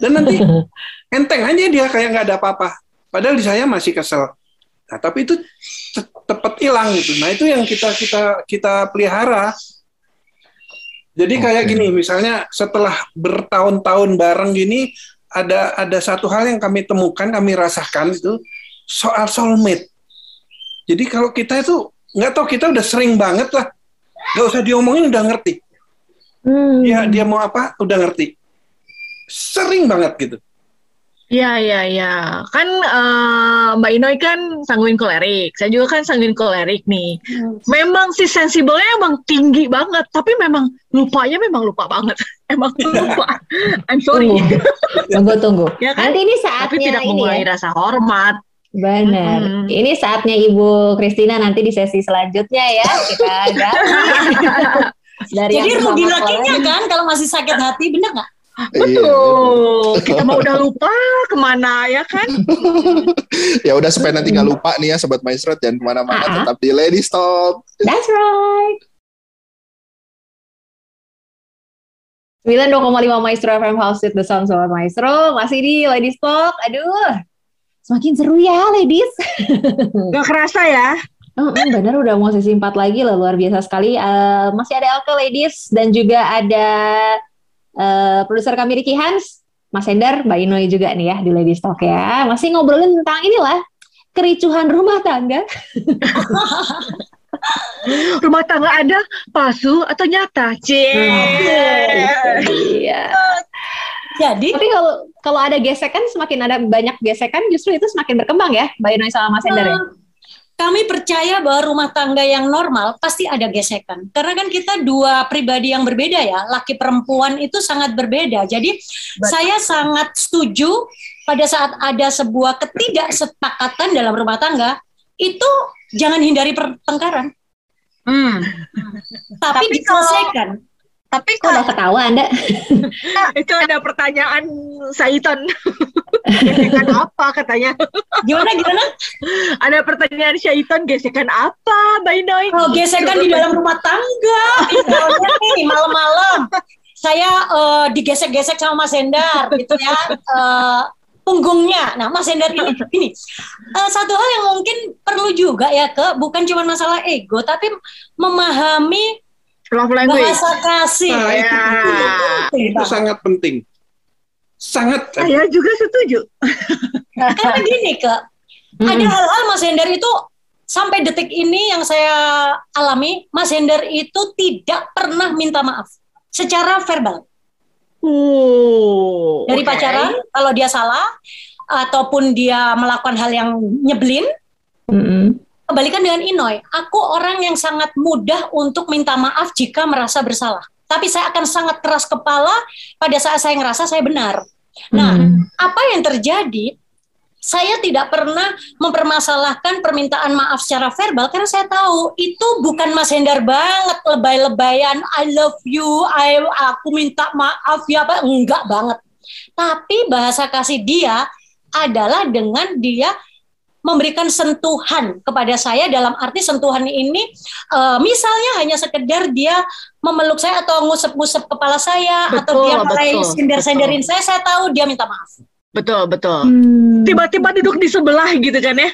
dan nanti *laughs* enteng aja dia kayak nggak ada apa-apa padahal di saya masih kesel. Nah tapi itu te- tepat hilang gitu. Nah itu yang kita kita kita pelihara. Jadi kayak
Oke.
gini misalnya setelah bertahun-tahun bareng gini ada ada satu hal yang kami temukan kami rasakan itu soal soulmate. Jadi kalau kita itu nggak tahu kita udah sering banget lah. Nggak usah diomongin udah ngerti.
Hmm.
dia dia mau apa udah ngerti. Sering banget gitu
Iya, iya, iya. Kan eh, Mbak Inoy kan sanguin kolerik. Saya juga kan sanguin kolerik nih. Memang si sensibelnya emang tinggi banget, tapi memang lupanya memang lupa banget. *laughs* Emang lupa. I'm sorry.
Tunggu, tunggu, tunggu. *laughs*
Ya kan?
Nanti ini
Tapi
saatnya
tidak
ini
mengurangi
ya.
rasa hormat.
Benar.
Mm-mm.
Ini saatnya Ibu Kristina nanti di sesi selanjutnya ya kita. *laughs* Dari
Jadi rugi lakinya kan kalau masih sakit hati, bener nggak?
Iya,
Betul. *laughs* Kita mau udah lupa ke mana ya kan? *laughs*
ya udah supaya nanti nggak lupa nih ya sobat maestro jangan ke mana-mana
Ah.
tetap di Lady Talk
That's right. 92,5 Maestro FM House with the Sound Sobat Maestro Masih di Ladies Talk Aduh Semakin seru ya ladies *laughs*
Gak kerasa ya.
Hmm, hmm, bener udah mau sesi 4 lagi loh luar biasa sekali. Eh, masih ada Elke Ladies dan juga ada eh, produser kami Ricky Hans, Mas Hendar, Mbak Inoy juga nih ya di Ladies Talk ya. Masih ngobrolin tentang inilah kericuhan rumah tangga. *laughs*
Rumah tangga ada palsu atau nyata? Cie.
Iya.
Jadi
Tapi kalau kalau ada gesekan semakin ada banyak gesekan justru itu semakin berkembang ya Mbak Inoy sama Mas Hendar ya.
Kami percaya bahwa rumah tangga yang normal pasti ada gesekan. Karena kan kita dua pribadi yang berbeda ya, laki perempuan itu sangat berbeda. Jadi saya sangat setuju pada saat ada sebuah ketidaksepakatan dalam rumah tangga, itu jangan hindari pertengkaran,
Hmm.
tapi,
Tapi
diselesaikan.
Tapi
Kok udah
kalau
ketawa Anda? *laughs*
Itu ada pertanyaan Saiton. gesekan apa katanya?
Gimana gimana?
Ada pertanyaan Syaiton gesekan apa, Mbak Inoy?
Oh, gesekan di dalam rumah tangga. Misalnya nih malam-malam saya eh, digesek-gesek sama Mas Hendar gitu ya. eh, punggungnya. Nah, Mas Hendar ini ini eh, satu hal yang mungkin perlu juga ya ke bukan cuma masalah ego tapi memahami
Love language.
bahasa kasih.
Nah,
ya.
Itu sangat penting sangat
Saya juga setuju.
Karena gini ke ada hal-hal Mas Hendar itu sampai detik ini yang saya alami, Mas Hendar itu tidak pernah minta maaf secara verbal.
Uh,
dari
oke.
pacaran kalau dia salah ataupun dia melakukan hal yang nyebelin
Mm-mm.
Kebalikan dengan Inoy. Aku orang yang sangat mudah untuk minta maaf jika merasa bersalah. Tapi saya akan sangat keras kepala pada saat saya ngerasa saya benar. Nah
Mm.
apa yang terjadi? Saya tidak pernah mempermasalahkan permintaan maaf secara verbal karena saya tahu itu bukan Mas Hendar banget lebay-lebayan I love you I aku minta maaf ya apa enggak banget. Tapi bahasa kasih dia adalah dengan dia memberikan sentuhan kepada saya dalam arti sentuhan ini eh, misalnya hanya sekedar dia memeluk saya atau ngusep-ngusep kepala saya atau
Betul,
dia mulai sender-senderin saya saya tahu dia minta maaf
Betul, betul.
Hmm.
Tiba-tiba duduk di sebelah gitu kan ya?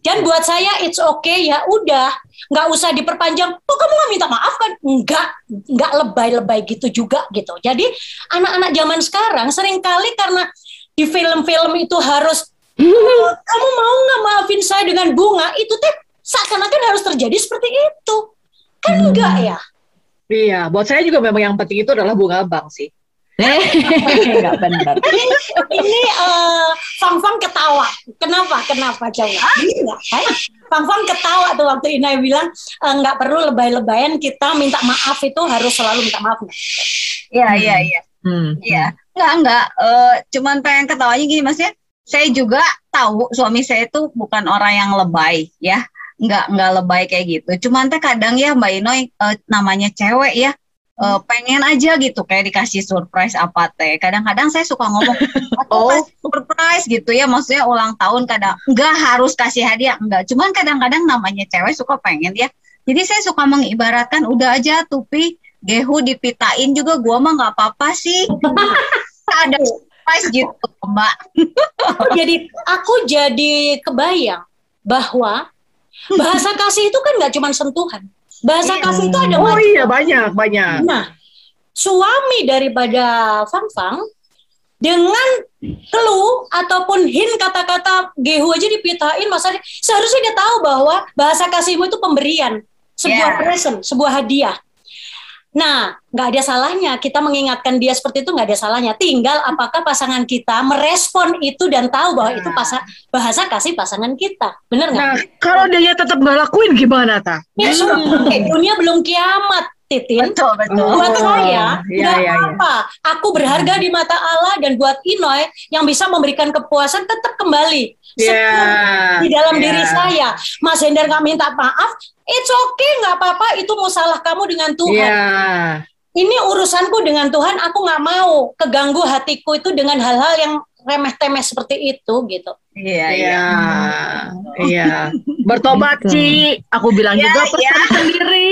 Dan buat saya it's okay ya udah nggak usah diperpanjang. Oh kamu nggak minta maaf kan? Nggak, nggak lebay-lebay gitu juga gitu. Jadi anak-anak zaman sekarang sering kali karena di film-film itu harus "Oh, kamu mau nggak maafin saya dengan bunga itu teh seakan-akan harus terjadi seperti itu. Kan enggak ya?
Iya, buat saya juga memang yang penting itu adalah bunga bang sih.
Nggak benar. *laughs*
Ini eh, Fang Fang ketawa. Kenapa? Kenapa coba? Iya, kan? Fang Fang ketawa tuh waktu Inai bilang eh, nggak perlu lebay-lebayan kita minta maaf itu harus selalu minta maaf.
Iya, iya, iya.
Hmm.
Iya. Enggak, enggak. Eh, cuman pengen ketawanya gini, maksudnya saya juga tahu suami saya itu bukan orang yang lebay, ya. Enggak, enggak lebay kayak gitu. Cuman teh kadang ya Mbak Inoy eh, namanya cewek ya. eh, pengen aja gitu kayak dikasih surprise apa teh. Kadang-kadang saya suka ngomong, *laughs* "Aku
Oh.
surprise gitu ya, maksudnya ulang tahun kadang enggak harus kasih hadiah, enggak. Cuman kadang-kadang namanya cewek suka pengen ya. Jadi saya suka mengibaratkan udah aja tupi Gehu dipitain juga gue mah nggak apa-apa sih. *laughs* Ada surprise gitu, Mbak. *laughs*
jadi aku jadi kebayang bahwa bahasa kasih itu kan nggak cuma sentuhan. Bahasa
Iya.
kasih itu ada
Oh
macam.
iya banyak banyak.
Nah, suami daripada Fang Fang dengan clue ataupun hint kata-kata Gehu aja dipitain masa seharusnya dia tahu bahwa bahasa kasihmu itu pemberian, sebuah
Yeah.
present, sebuah hadiah. Nah, nggak ada salahnya kita mengingatkan dia seperti itu nggak ada salahnya. Tinggal apakah pasangan kita merespon itu dan tahu bahwa itu pasa- bahasa kasih pasangan kita, bener nggak?
Nah kalau dia tetap nggak lakuin gimana ta?
Ya, sudah. dunia belum kiamat, Titin.
Betul, betul.
Oh.
buat saya
iya,
nggak
iya, iya.
apa Aku berharga di mata Allah dan buat Inoy yang bisa memberikan kepuasan tetap kembali
Ya.
di dalam
ya.
diri saya. Mas Hendar nggak minta maaf, it's okay nggak apa-apa. Itu masalah kamu dengan Tuhan.
Iya.
Ini urusanku dengan Tuhan. Aku nggak mau keganggu hatiku itu dengan hal-hal yang remeh-temeh seperti itu gitu.
Iya, iya.
Iya. Iya. Bertobat,
Gitu.
Ci. Aku bilang
Ya,
juga pesan sendiri.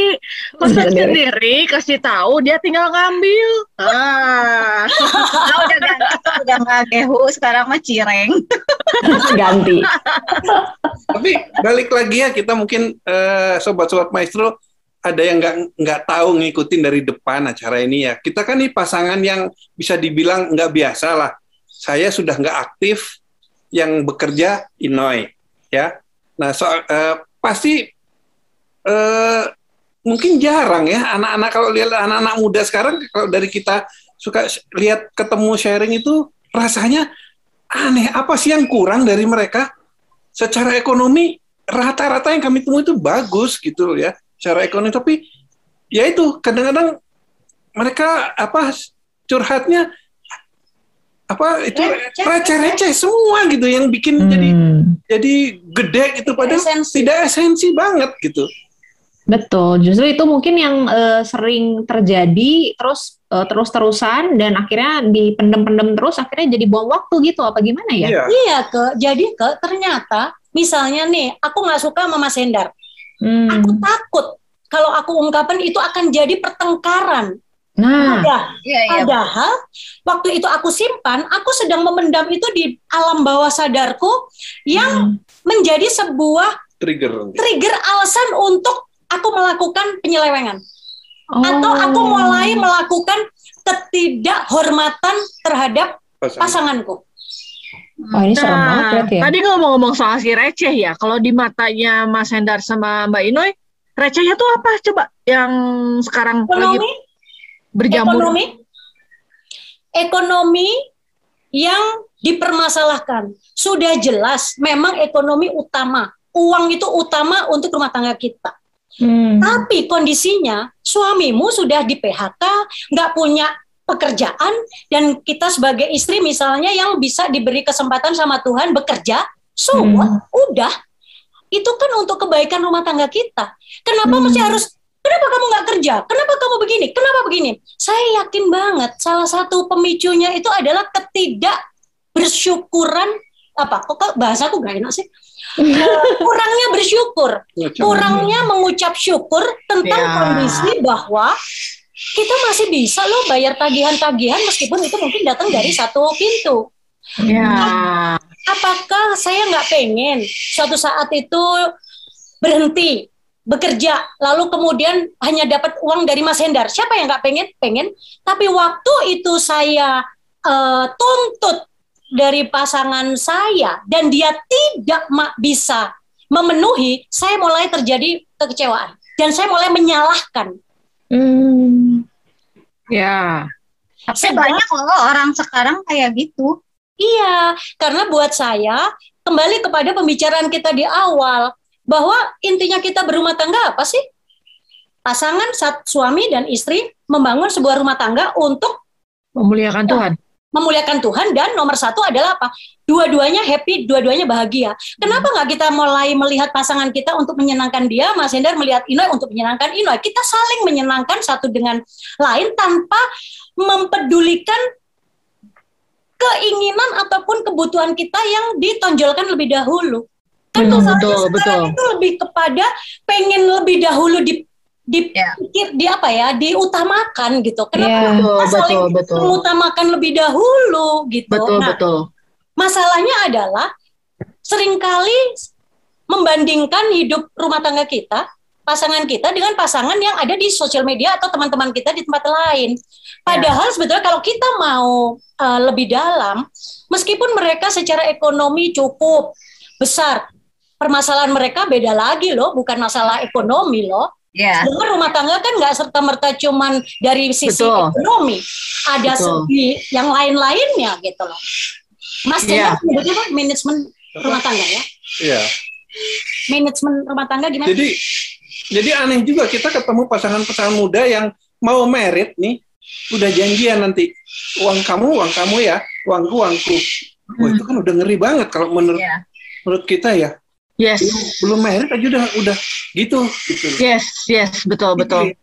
Pesan
Sendiri.
sendiri, kasih tahu dia tinggal ngambil. Ah. *laughs*
Udah ganti, udah nggak Gehu, sekarang mah Cireng. *laughs*
Ganti.
Tapi balik lagi ya kita mungkin eh, sobat-sobat maestro ada yang nggak nggak tahu ngikutin dari depan acara ini ya. Kita kan nih pasangan yang bisa dibilang nggak biasa lah. Saya sudah nggak aktif yang bekerja Inoy ya. Nah soal eh, pasti eh, mungkin jarang ya anak-anak kalau lihat anak-anak muda sekarang kalau dari kita suka lihat ketemu sharing itu rasanya aneh. Apa sih yang kurang dari mereka? Secara ekonomi rata-rata yang kami temui itu bagus gitu ya secara ekonomi. Tapi ya itu kadang-kadang mereka apa curhatnya apa itu
Receh,
receh-receh semua gitu yang bikin jadi
Hmm,
jadi gede gitu padahal
Esensi.
tidak esensi banget gitu
betul. Justru itu mungkin yang eh, sering terjadi terus eh, terus-terusan dan akhirnya dipendem-pendem terus akhirnya jadi buang waktu gitu apa gimana ya?
iya
Iya ke, jadi ke ternyata misalnya nih aku nggak suka sama Mas Hendar.
Hmm.
Aku takut kalau aku ungkapkan itu akan jadi pertengkaran.
Nah,
Padahal,
Iya, iya.
padahal waktu itu aku simpan, aku sedang memendam itu di alam bawah sadarku yang menjadi sebuah
trigger
trigger alasan untuk aku melakukan penyelewengan
Oh.
atau aku mulai melakukan ketidakhormatan terhadap
pasangan.
pasanganku.
Oh ini serem banget
Nah,
berarti ya.
tadi ngomong-ngomong soal si receh ya, kalau di matanya Mas Hendar sama Mbak Inoy, recehnya tuh apa coba yang sekarang lagi berjamur?
ekonomi, ekonomi yang dipermasalahkan sudah jelas memang ekonomi utama, uang itu utama untuk rumah tangga kita.
Hmm.
Tapi kondisinya suamimu sudah di PHK, nggak punya pekerjaan, dan kita sebagai istri misalnya yang bisa diberi kesempatan sama Tuhan bekerja, semua udah. Itu kan untuk kebaikan rumah tangga kita. Kenapa
Hmm.
mesti harus? Kenapa kamu nggak kerja? Kenapa kamu begini? Kenapa begini? Saya yakin banget salah satu pemicunya itu adalah ketidak bersyukuran apa? Kok kok bahasaku gak enak sih? *laughs* Eh, kurangnya bersyukur kurangnya mengucap syukur tentang
Ya.
kondisi bahwa kita masih bisa loh bayar tagihan-tagihan meskipun itu mungkin datang dari satu pintu.
Ya.
Apakah saya nggak pengen suatu saat itu berhenti bekerja lalu kemudian hanya dapat uang dari Mas Hendar? Siapa yang nggak pengen? Pengen. Tapi waktu itu saya eh, tuntut dari pasangan saya dan dia tidak bisa memenuhi, saya mulai terjadi kekecewaan dan saya mulai menyalahkan.
Hmm.
Ya.
Tapi banyak loh orang sekarang kayak gitu.
Iya, karena buat saya kembali kepada pembicaraan kita di awal bahwa intinya kita berumah tangga apa sih? Pasangan sat- suami dan istri membangun sebuah rumah tangga untuk
Memuliakan Tuhan.
memuliakan Tuhan dan nomor satu adalah apa? Dua-duanya happy, dua-duanya bahagia. Kenapa nggak kita mulai melihat pasangan kita untuk menyenangkan dia, Mas Hendar melihat Inoy untuk menyenangkan Inoy. Kita saling menyenangkan satu dengan lain tanpa mempedulikan keinginan ataupun kebutuhan kita yang ditonjolkan lebih dahulu. Kan
Betul,
masalahnya
betul,
sekarang
betul.
itu lebih kepada pengen lebih dahulu di dipikir di apa ya diutamakan gitu. Kenapa
Iya.
kita
Betul, betul, betul.
mengutamakan lebih dahulu gitu.
Betul,
Nah,
betul.
masalahnya adalah sering kali membandingkan hidup rumah tangga kita, pasangan kita dengan pasangan yang ada di sosial media atau teman-teman kita di tempat lain. Padahal sebetulnya kalau kita mau uh, lebih dalam, meskipun mereka secara ekonomi cukup besar, permasalahan mereka beda lagi loh, bukan masalah ekonomi loh.
Ya.
Sedangkan rumah tangga kan nggak serta merta cuman dari sisi
Betul.
ekonomi, ada
Betul.
segi yang lain-lainnya gitu loh. Mas
Iya.
Jendral menyebutnya apa? Manajemen rumah tangga ya?
Iya.
Manajemen rumah tangga gimana?
Jadi jadi aneh juga kita ketemu pasangan-pasangan muda yang mau merit nih, udah janjian nanti uang kamu uang kamu ya, uangku uangku. Wah itu kan udah ngeri banget kalau menurut
Iya.
menurut kita ya.
Yes,
Belum, belum merit aja udah udah gitu gitu.
yes, yes, betul, betul.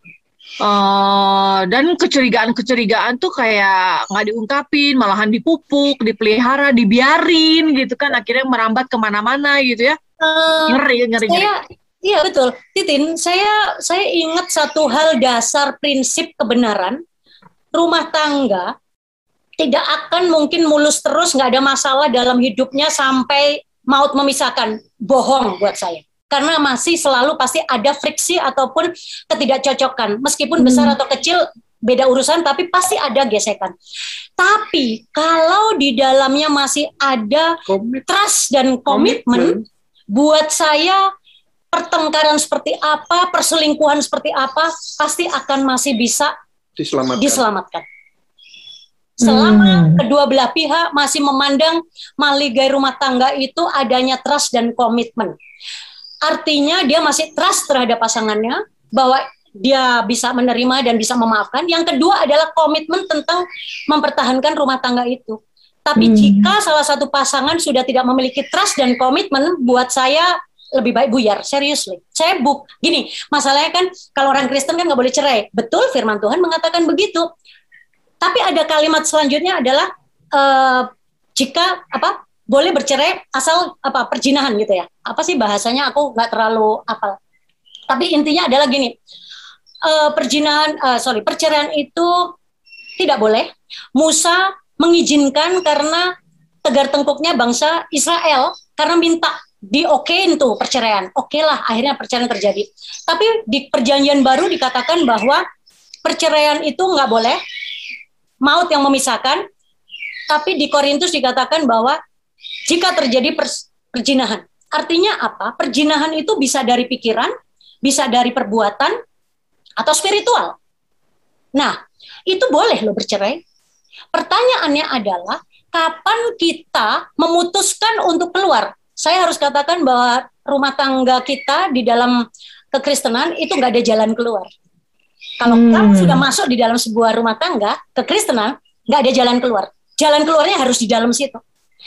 Eh, dan kecurigaan-kecurigaan tuh kayak nggak diungkapin, malahan dipupuk, dipelihara, dibiarin gitu kan, akhirnya merambat ke mana-mana gitu ya.
Eh,
Ngeri, ngeri, ngeri.
saya iya betul Titin saya saya ingat satu hal dasar prinsip kebenaran rumah tangga tidak akan mungkin mulus terus nggak ada masalah dalam hidupnya sampai maut memisahkan bohong buat saya. Karena masih selalu pasti ada friksi ataupun ketidakcocokan. Meskipun besar atau kecil beda urusan tapi pasti ada gesekan. Tapi kalau di dalamnya masih ada
Komit,
trust dan komitmen. buat saya pertengkaran seperti apa, perselingkuhan seperti apa, pasti akan masih bisa
diselamatkan.
diselamatkan. Selama
Hmm.
kedua belah pihak masih memandang maligai rumah tangga itu adanya trust dan komitmen. Artinya dia masih trust terhadap pasangannya bahwa dia bisa menerima dan bisa memaafkan. Yang kedua adalah komitmen tentang mempertahankan rumah tangga itu. Tapi
Hmm.
jika salah satu pasangan sudah tidak memiliki trust dan komitmen, buat saya lebih baik buyar, seriously. Saya buk, gini, masalahnya kan kalau orang Kristen kan nggak boleh cerai. Betul, firman Tuhan mengatakan begitu. Tapi ada kalimat selanjutnya adalah eh, jika apa boleh bercerai asal apa perjinahan gitu ya. Apa sih bahasanya? Aku nggak terlalu apal. Tapi intinya adalah gini, eh, perjinahan, eh, sorry, perceraian itu tidak boleh. Musa mengizinkan karena tegar tengkuknya bangsa Israel karena minta diokein tuh perceraian. Oke lah, akhirnya perceraian terjadi. Tapi di perjanjian baru dikatakan bahwa perceraian itu nggak boleh, maut yang memisahkan. Tapi di Korintus dikatakan bahwa jika terjadi perjinahan, artinya apa? Perjinahan itu bisa dari pikiran, bisa dari perbuatan, atau spiritual. Nah, itu boleh lo bercerai. Pertanyaannya adalah kapan kita memutuskan untuk keluar? Saya harus katakan bahwa rumah tangga kita di dalam kekristenan itu nggak ada jalan keluar. Kalau
Hmm.
kamu sudah masuk di dalam sebuah rumah tangga kekristenan, nggak ada jalan keluar. Jalan keluarnya harus di dalam situ.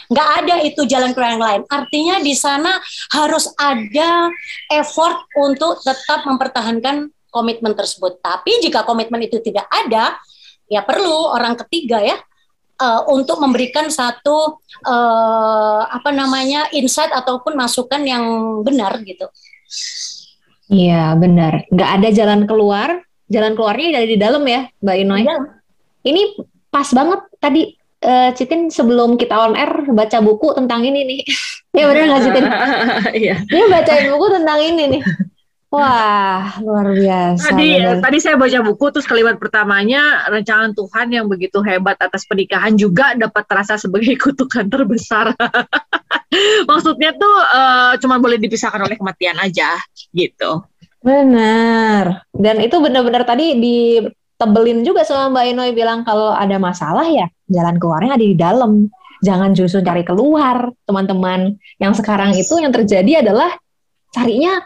Nggak ada itu jalan keluar yang lain. Artinya di sana harus ada effort untuk tetap mempertahankan komitmen tersebut. Tapi jika komitmen itu tidak ada, ya perlu orang ketiga ya eh, untuk memberikan satu eh, apa namanya insight ataupun masukan yang benar gitu.
Iya benar, nggak ada jalan keluar. Jalan keluarnya dari di dalam ya, Mbak Inoy.
Iya.
Ini pas banget tadi eh, Citin sebelum kita on air baca buku tentang ini nih. *laughs* ya benar nggak Citin? *laughs*
Iya.
Dia bacain buku tentang ini nih. Wah luar biasa.
Tadi
benar.
tadi saya baca buku terus kalimat pertamanya rancangan Tuhan yang begitu hebat atas pernikahan juga dapat terasa sebagai kutukan terbesar. *laughs* Maksudnya tuh eh, cuma boleh dipisahkan oleh kematian aja gitu.
Benar. Dan itu benar-benar tadi ditebelin juga sama Mbak Inoy bilang kalau ada masalah ya jalan keluarnya ada di dalam. Jangan justru cari keluar, teman-teman. Yang sekarang itu yang terjadi adalah carinya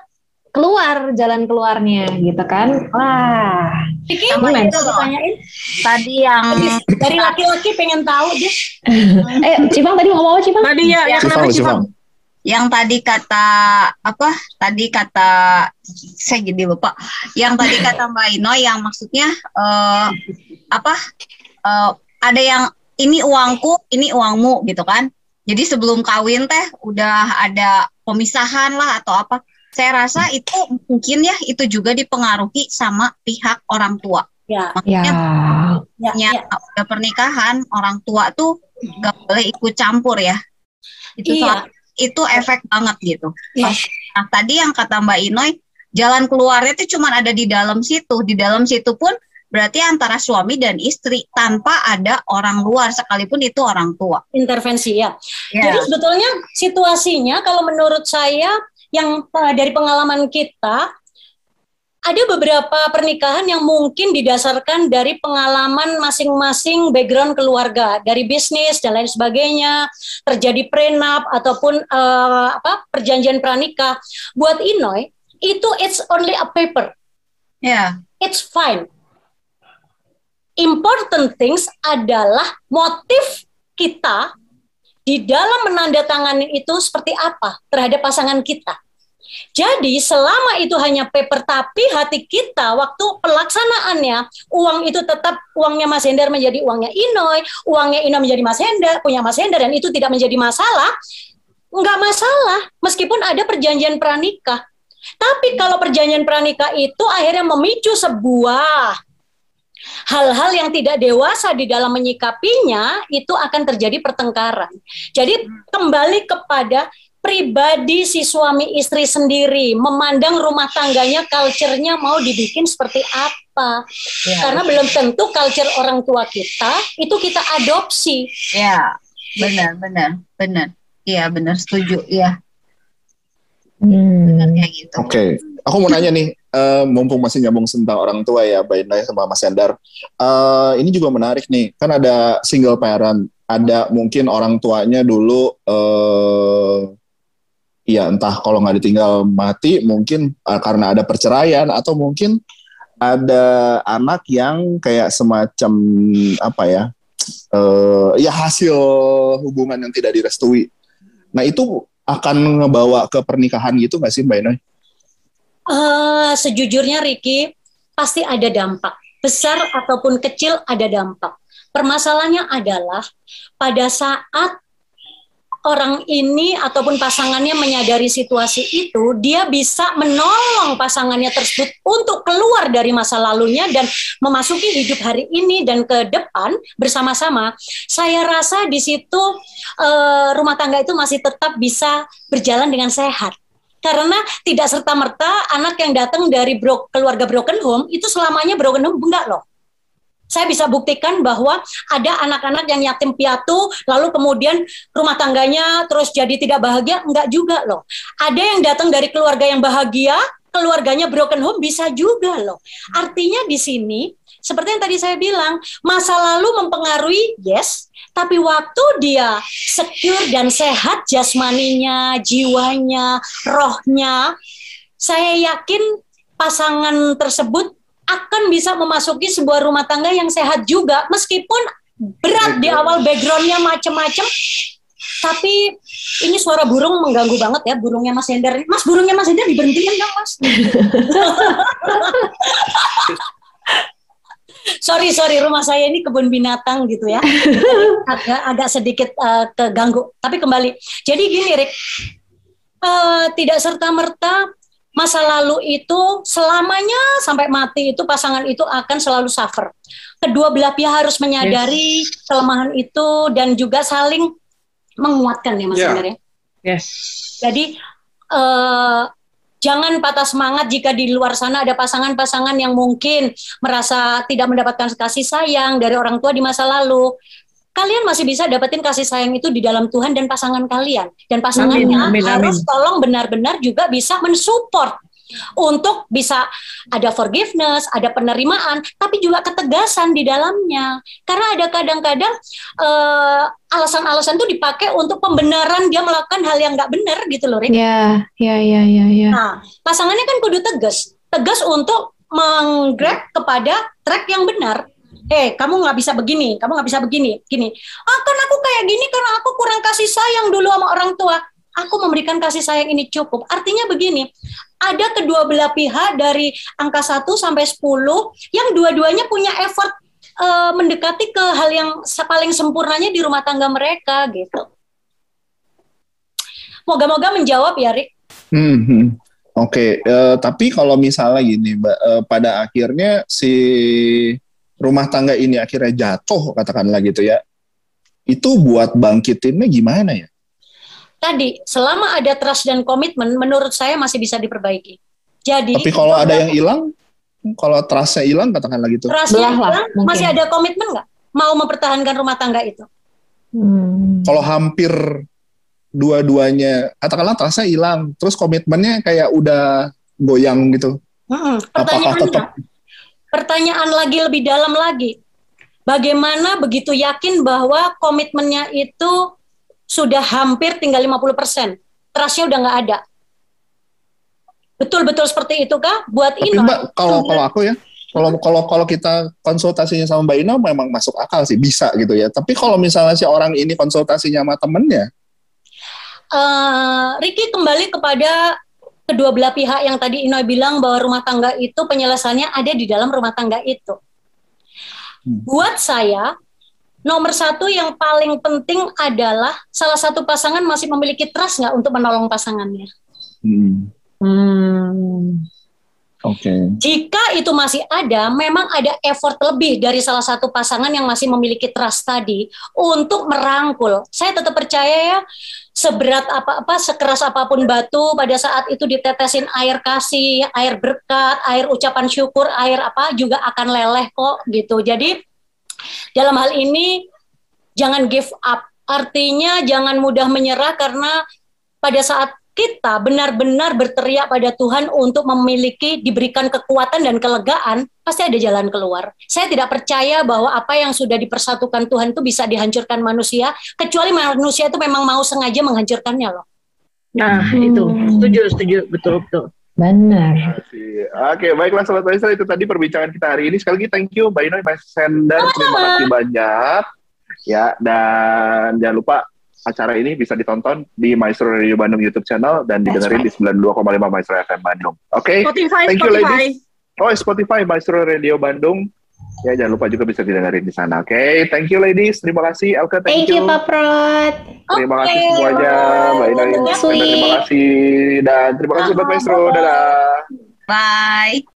keluar jalan keluarnya gitu kan. Wah.
Vicky,
Sama loh.
ditanyain?
Tadi yang
Dari laki-laki pengen tahu dia.
Eh, Cipang tadi ngomong apa Cipang?
Tadi ya, ya
Cifang,
kenapa
Cifang.
Bang?
Yang tadi kata apa? Tadi kata saya jadi lupa. Yang tadi kata Mbak Ino yang maksudnya eh, apa? eh, ada yang ini uangku, ini uangmu gitu kan. Jadi sebelum kawin teh udah ada pemisahan lah atau apa. saya rasa itu mungkin ya itu juga dipengaruhi sama pihak orang tua.
Ya,
Ya.
ya,
Ya,
ya.
udah pernikahan orang tua tuh nggak boleh ikut campur ya. Itu
Iya.
soal- itu efek banget gitu.
Iya.
Nah, tadi yang kata Mbak Inoy, jalan keluarnya itu cuma ada di dalam situ. Di dalam situ pun berarti antara suami dan istri tanpa ada orang luar sekalipun itu orang tua.
intervensi ya.
Ya.
Jadi sebetulnya situasinya kalau menurut saya yang eh, dari pengalaman kita ada beberapa pernikahan yang mungkin didasarkan dari pengalaman masing-masing background keluarga, dari bisnis dan lain sebagainya, terjadi prenup ataupun eh, apa perjanjian pranikah. Buat Inoy itu it's only a paper.
Ya,
It's fine. Important things adalah motif kita di dalam menandatangani itu seperti apa terhadap pasangan kita. Jadi selama itu hanya paper tapi hati kita waktu pelaksanaannya uang itu tetap uangnya Mas Hendar menjadi uangnya Inoy, uangnya Inoy menjadi Mas Hendar, punya Mas Hendar dan itu tidak menjadi masalah, nggak masalah meskipun ada perjanjian pranikah. Tapi kalau perjanjian pranikah itu akhirnya memicu sebuah hal-hal yang tidak dewasa di dalam menyikapinya, itu akan terjadi pertengkaran. Jadi kembali kepada pribadi si suami istri sendiri, memandang rumah tangganya, culture-nya mau dibikin seperti apa.
ya,
Karena belum tentu culture orang tua kita itu kita adopsi.
ya, benar, benar, benar. Iya, benar, setuju. Iya,
Hmm.
kayak gitu.
Oke, aku mau nanya nih, eh, mumpung masih nyambung tentang orang tua ya, Mbak Indah sama Mas Hendar. Eh, ini juga menarik nih, kan ada single parent, ada mungkin orang tuanya dulu, eh, ya entah kalau nggak ditinggal mati, mungkin eh, karena ada perceraian atau mungkin ada anak yang kayak semacam apa ya, eh, ya hasil hubungan yang tidak direstui. Nah itu akan ngebawa ke pernikahan gitu nggak sih Mbak Inoy?
Eh, sejujurnya Ricky pasti ada dampak besar ataupun kecil ada dampak. Permasalahannya adalah pada saat orang ini ataupun pasangannya menyadari situasi itu, dia bisa menolong pasangannya tersebut untuk keluar dari masa lalunya dan memasuki hidup hari ini dan ke depan bersama-sama. Saya rasa di situ eh, rumah tangga itu masih tetap bisa berjalan dengan sehat karena tidak serta merta anak yang datang dari bro- keluarga broken home itu selamanya broken home enggak loh. Saya bisa buktikan bahwa ada anak-anak yang yatim piatu lalu kemudian rumah tangganya terus jadi tidak bahagia enggak juga loh. Ada yang datang dari keluarga yang bahagia, keluarganya broken home bisa juga loh. Artinya di sini seperti yang tadi saya bilang, masa lalu mempengaruhi yes, tapi waktu dia secure dan sehat jasmaninya, jiwanya, rohnya, saya yakin pasangan tersebut akan bisa memasuki sebuah rumah tangga yang sehat juga, meskipun berat di awal backgroundnya macam-macam. Tapi ini suara burung mengganggu banget ya, burungnya Mas Hendar. Mas, burungnya Mas Hendar diberhentiin dong, Mas. *laughs* sorry sorry rumah saya ini kebun binatang gitu ya *laughs* agak agak sedikit eh, keganggu tapi kembali jadi gini Rick Eh, tidak serta merta masa lalu itu selamanya sampai mati itu pasangan itu akan selalu suffer kedua belah pihak harus menyadari kelemahan itu dan juga saling menguatkan ya Mas
Ya.
Hendar ya
Yes.
jadi eh, jangan patah semangat jika di luar sana ada pasangan-pasangan yang mungkin merasa tidak mendapatkan kasih sayang dari orang tua di masa lalu. Kalian masih bisa dapetin kasih sayang itu di dalam Tuhan dan pasangan kalian. Dan pasangannya
Amin, amin,
harus
amin.
tolong benar-benar juga bisa mensupport untuk bisa ada forgiveness, ada penerimaan, tapi juga ketegasan di dalamnya. Karena ada kadang-kadang eh, alasan-alasan itu dipakai untuk pembenaran dia melakukan hal yang nggak benar gitu loh, Rick.
Ya, ya, ya, ya, ya.
Nah, pasangannya kan kudu tegas, tegas untuk menggrab kepada track yang benar. Eh, kamu nggak bisa begini, kamu nggak bisa begini, gini. Ah, kan aku kayak gini karena aku kurang kasih sayang dulu sama orang tua. Aku memberikan kasih sayang ini cukup. Artinya begini, ada kedua belah pihak dari angka 1 sampai 10 yang dua-duanya punya effort eh, mendekati ke hal yang paling sempurnanya di rumah tangga mereka gitu. Moga-moga menjawab ya, Rick.
Hmm, hmm. Oke, eh, tapi kalau misalnya gini, eh, pada akhirnya si rumah tangga ini akhirnya jatuh, katakanlah gitu ya, itu buat bangkitinnya gimana ya?
Tadi, selama ada trust dan komitmen, menurut saya masih bisa diperbaiki. Jadi,
Tapi kalau ada yang hilang, kalau trustnya hilang, katakanlah gitu.
trustnya hilang, masih ada komitmen nggak? Mau mempertahankan rumah tangga itu?
Hmm.
Kalau hampir dua-duanya, katakanlah trustnya hilang, terus komitmennya kayak udah goyang gitu.
Mm-mm.
Apakah tetap
pertanyaan lagi lebih dalam lagi. Bagaimana begitu yakin bahwa komitmennya itu sudah hampir tinggal 50%? Trustnya udah nggak ada. Betul-betul seperti itu kah? Buat
Tapi
Ino,
Mbak, kalau kalau aku ya, kalau kalau kalau kita konsultasinya sama Mbak Ina memang masuk akal sih, bisa gitu ya. Tapi kalau misalnya si orang ini konsultasinya sama temennya,
eh, Ricky kembali kepada kedua belah pihak yang tadi Inoy bilang bahwa rumah tangga itu penyelesaiannya ada di dalam rumah tangga itu.
Hmm.
Buat saya, nomor satu yang paling penting adalah salah satu pasangan masih memiliki trust nggak untuk menolong pasangannya.
hmm,
Hmm.
oke.
Jika itu masih ada, memang ada effort lebih dari salah satu pasangan yang masih memiliki trust tadi untuk merangkul. Saya tetap percaya ya, seberat apa-apa, sekeras apa pun batu, pada saat itu ditetesin air kasih, air berkat, air ucapan syukur, air apa juga akan leleh kok gitu. Jadi dalam hal ini jangan give up. Artinya jangan mudah menyerah karena pada saat kita benar-benar berteriak pada Tuhan untuk memiliki diberikan kekuatan dan kelegaan, pasti ada jalan keluar. Saya tidak percaya bahwa apa yang sudah dipersatukan Tuhan itu bisa dihancurkan manusia, kecuali manusia itu memang mau sengaja menghancurkannya loh.
Nah,
Hmm.
itu setuju, setuju, betul, betul.
Benar.
Oke, baiklah Sobat Maestro, itu tadi perbincangan kita hari ini. Sekali lagi thank you Mbak Ina, Mbak Sender, terima kasih banyak. Ya, dan jangan lupa acara ini bisa ditonton di Maestro Radio Bandung YouTube channel dan didengerin di 92,5 Maestro FM Bandung. Oke,
Spotify,
Thank you,
Spotify.
ladies. oh Spotify Maestro Radio Bandung. Ya, jangan lupa juga bisa didengerin di sana. Oke, thank you ladies. Terima kasih Elke, thank,
Thank you, Pak Prot.
Terima
Oke,
kasih semuanya, Mbak Ina.
bye.
Terima kasih dan terima kasih Sobat Maestro. Dadah.
Bye.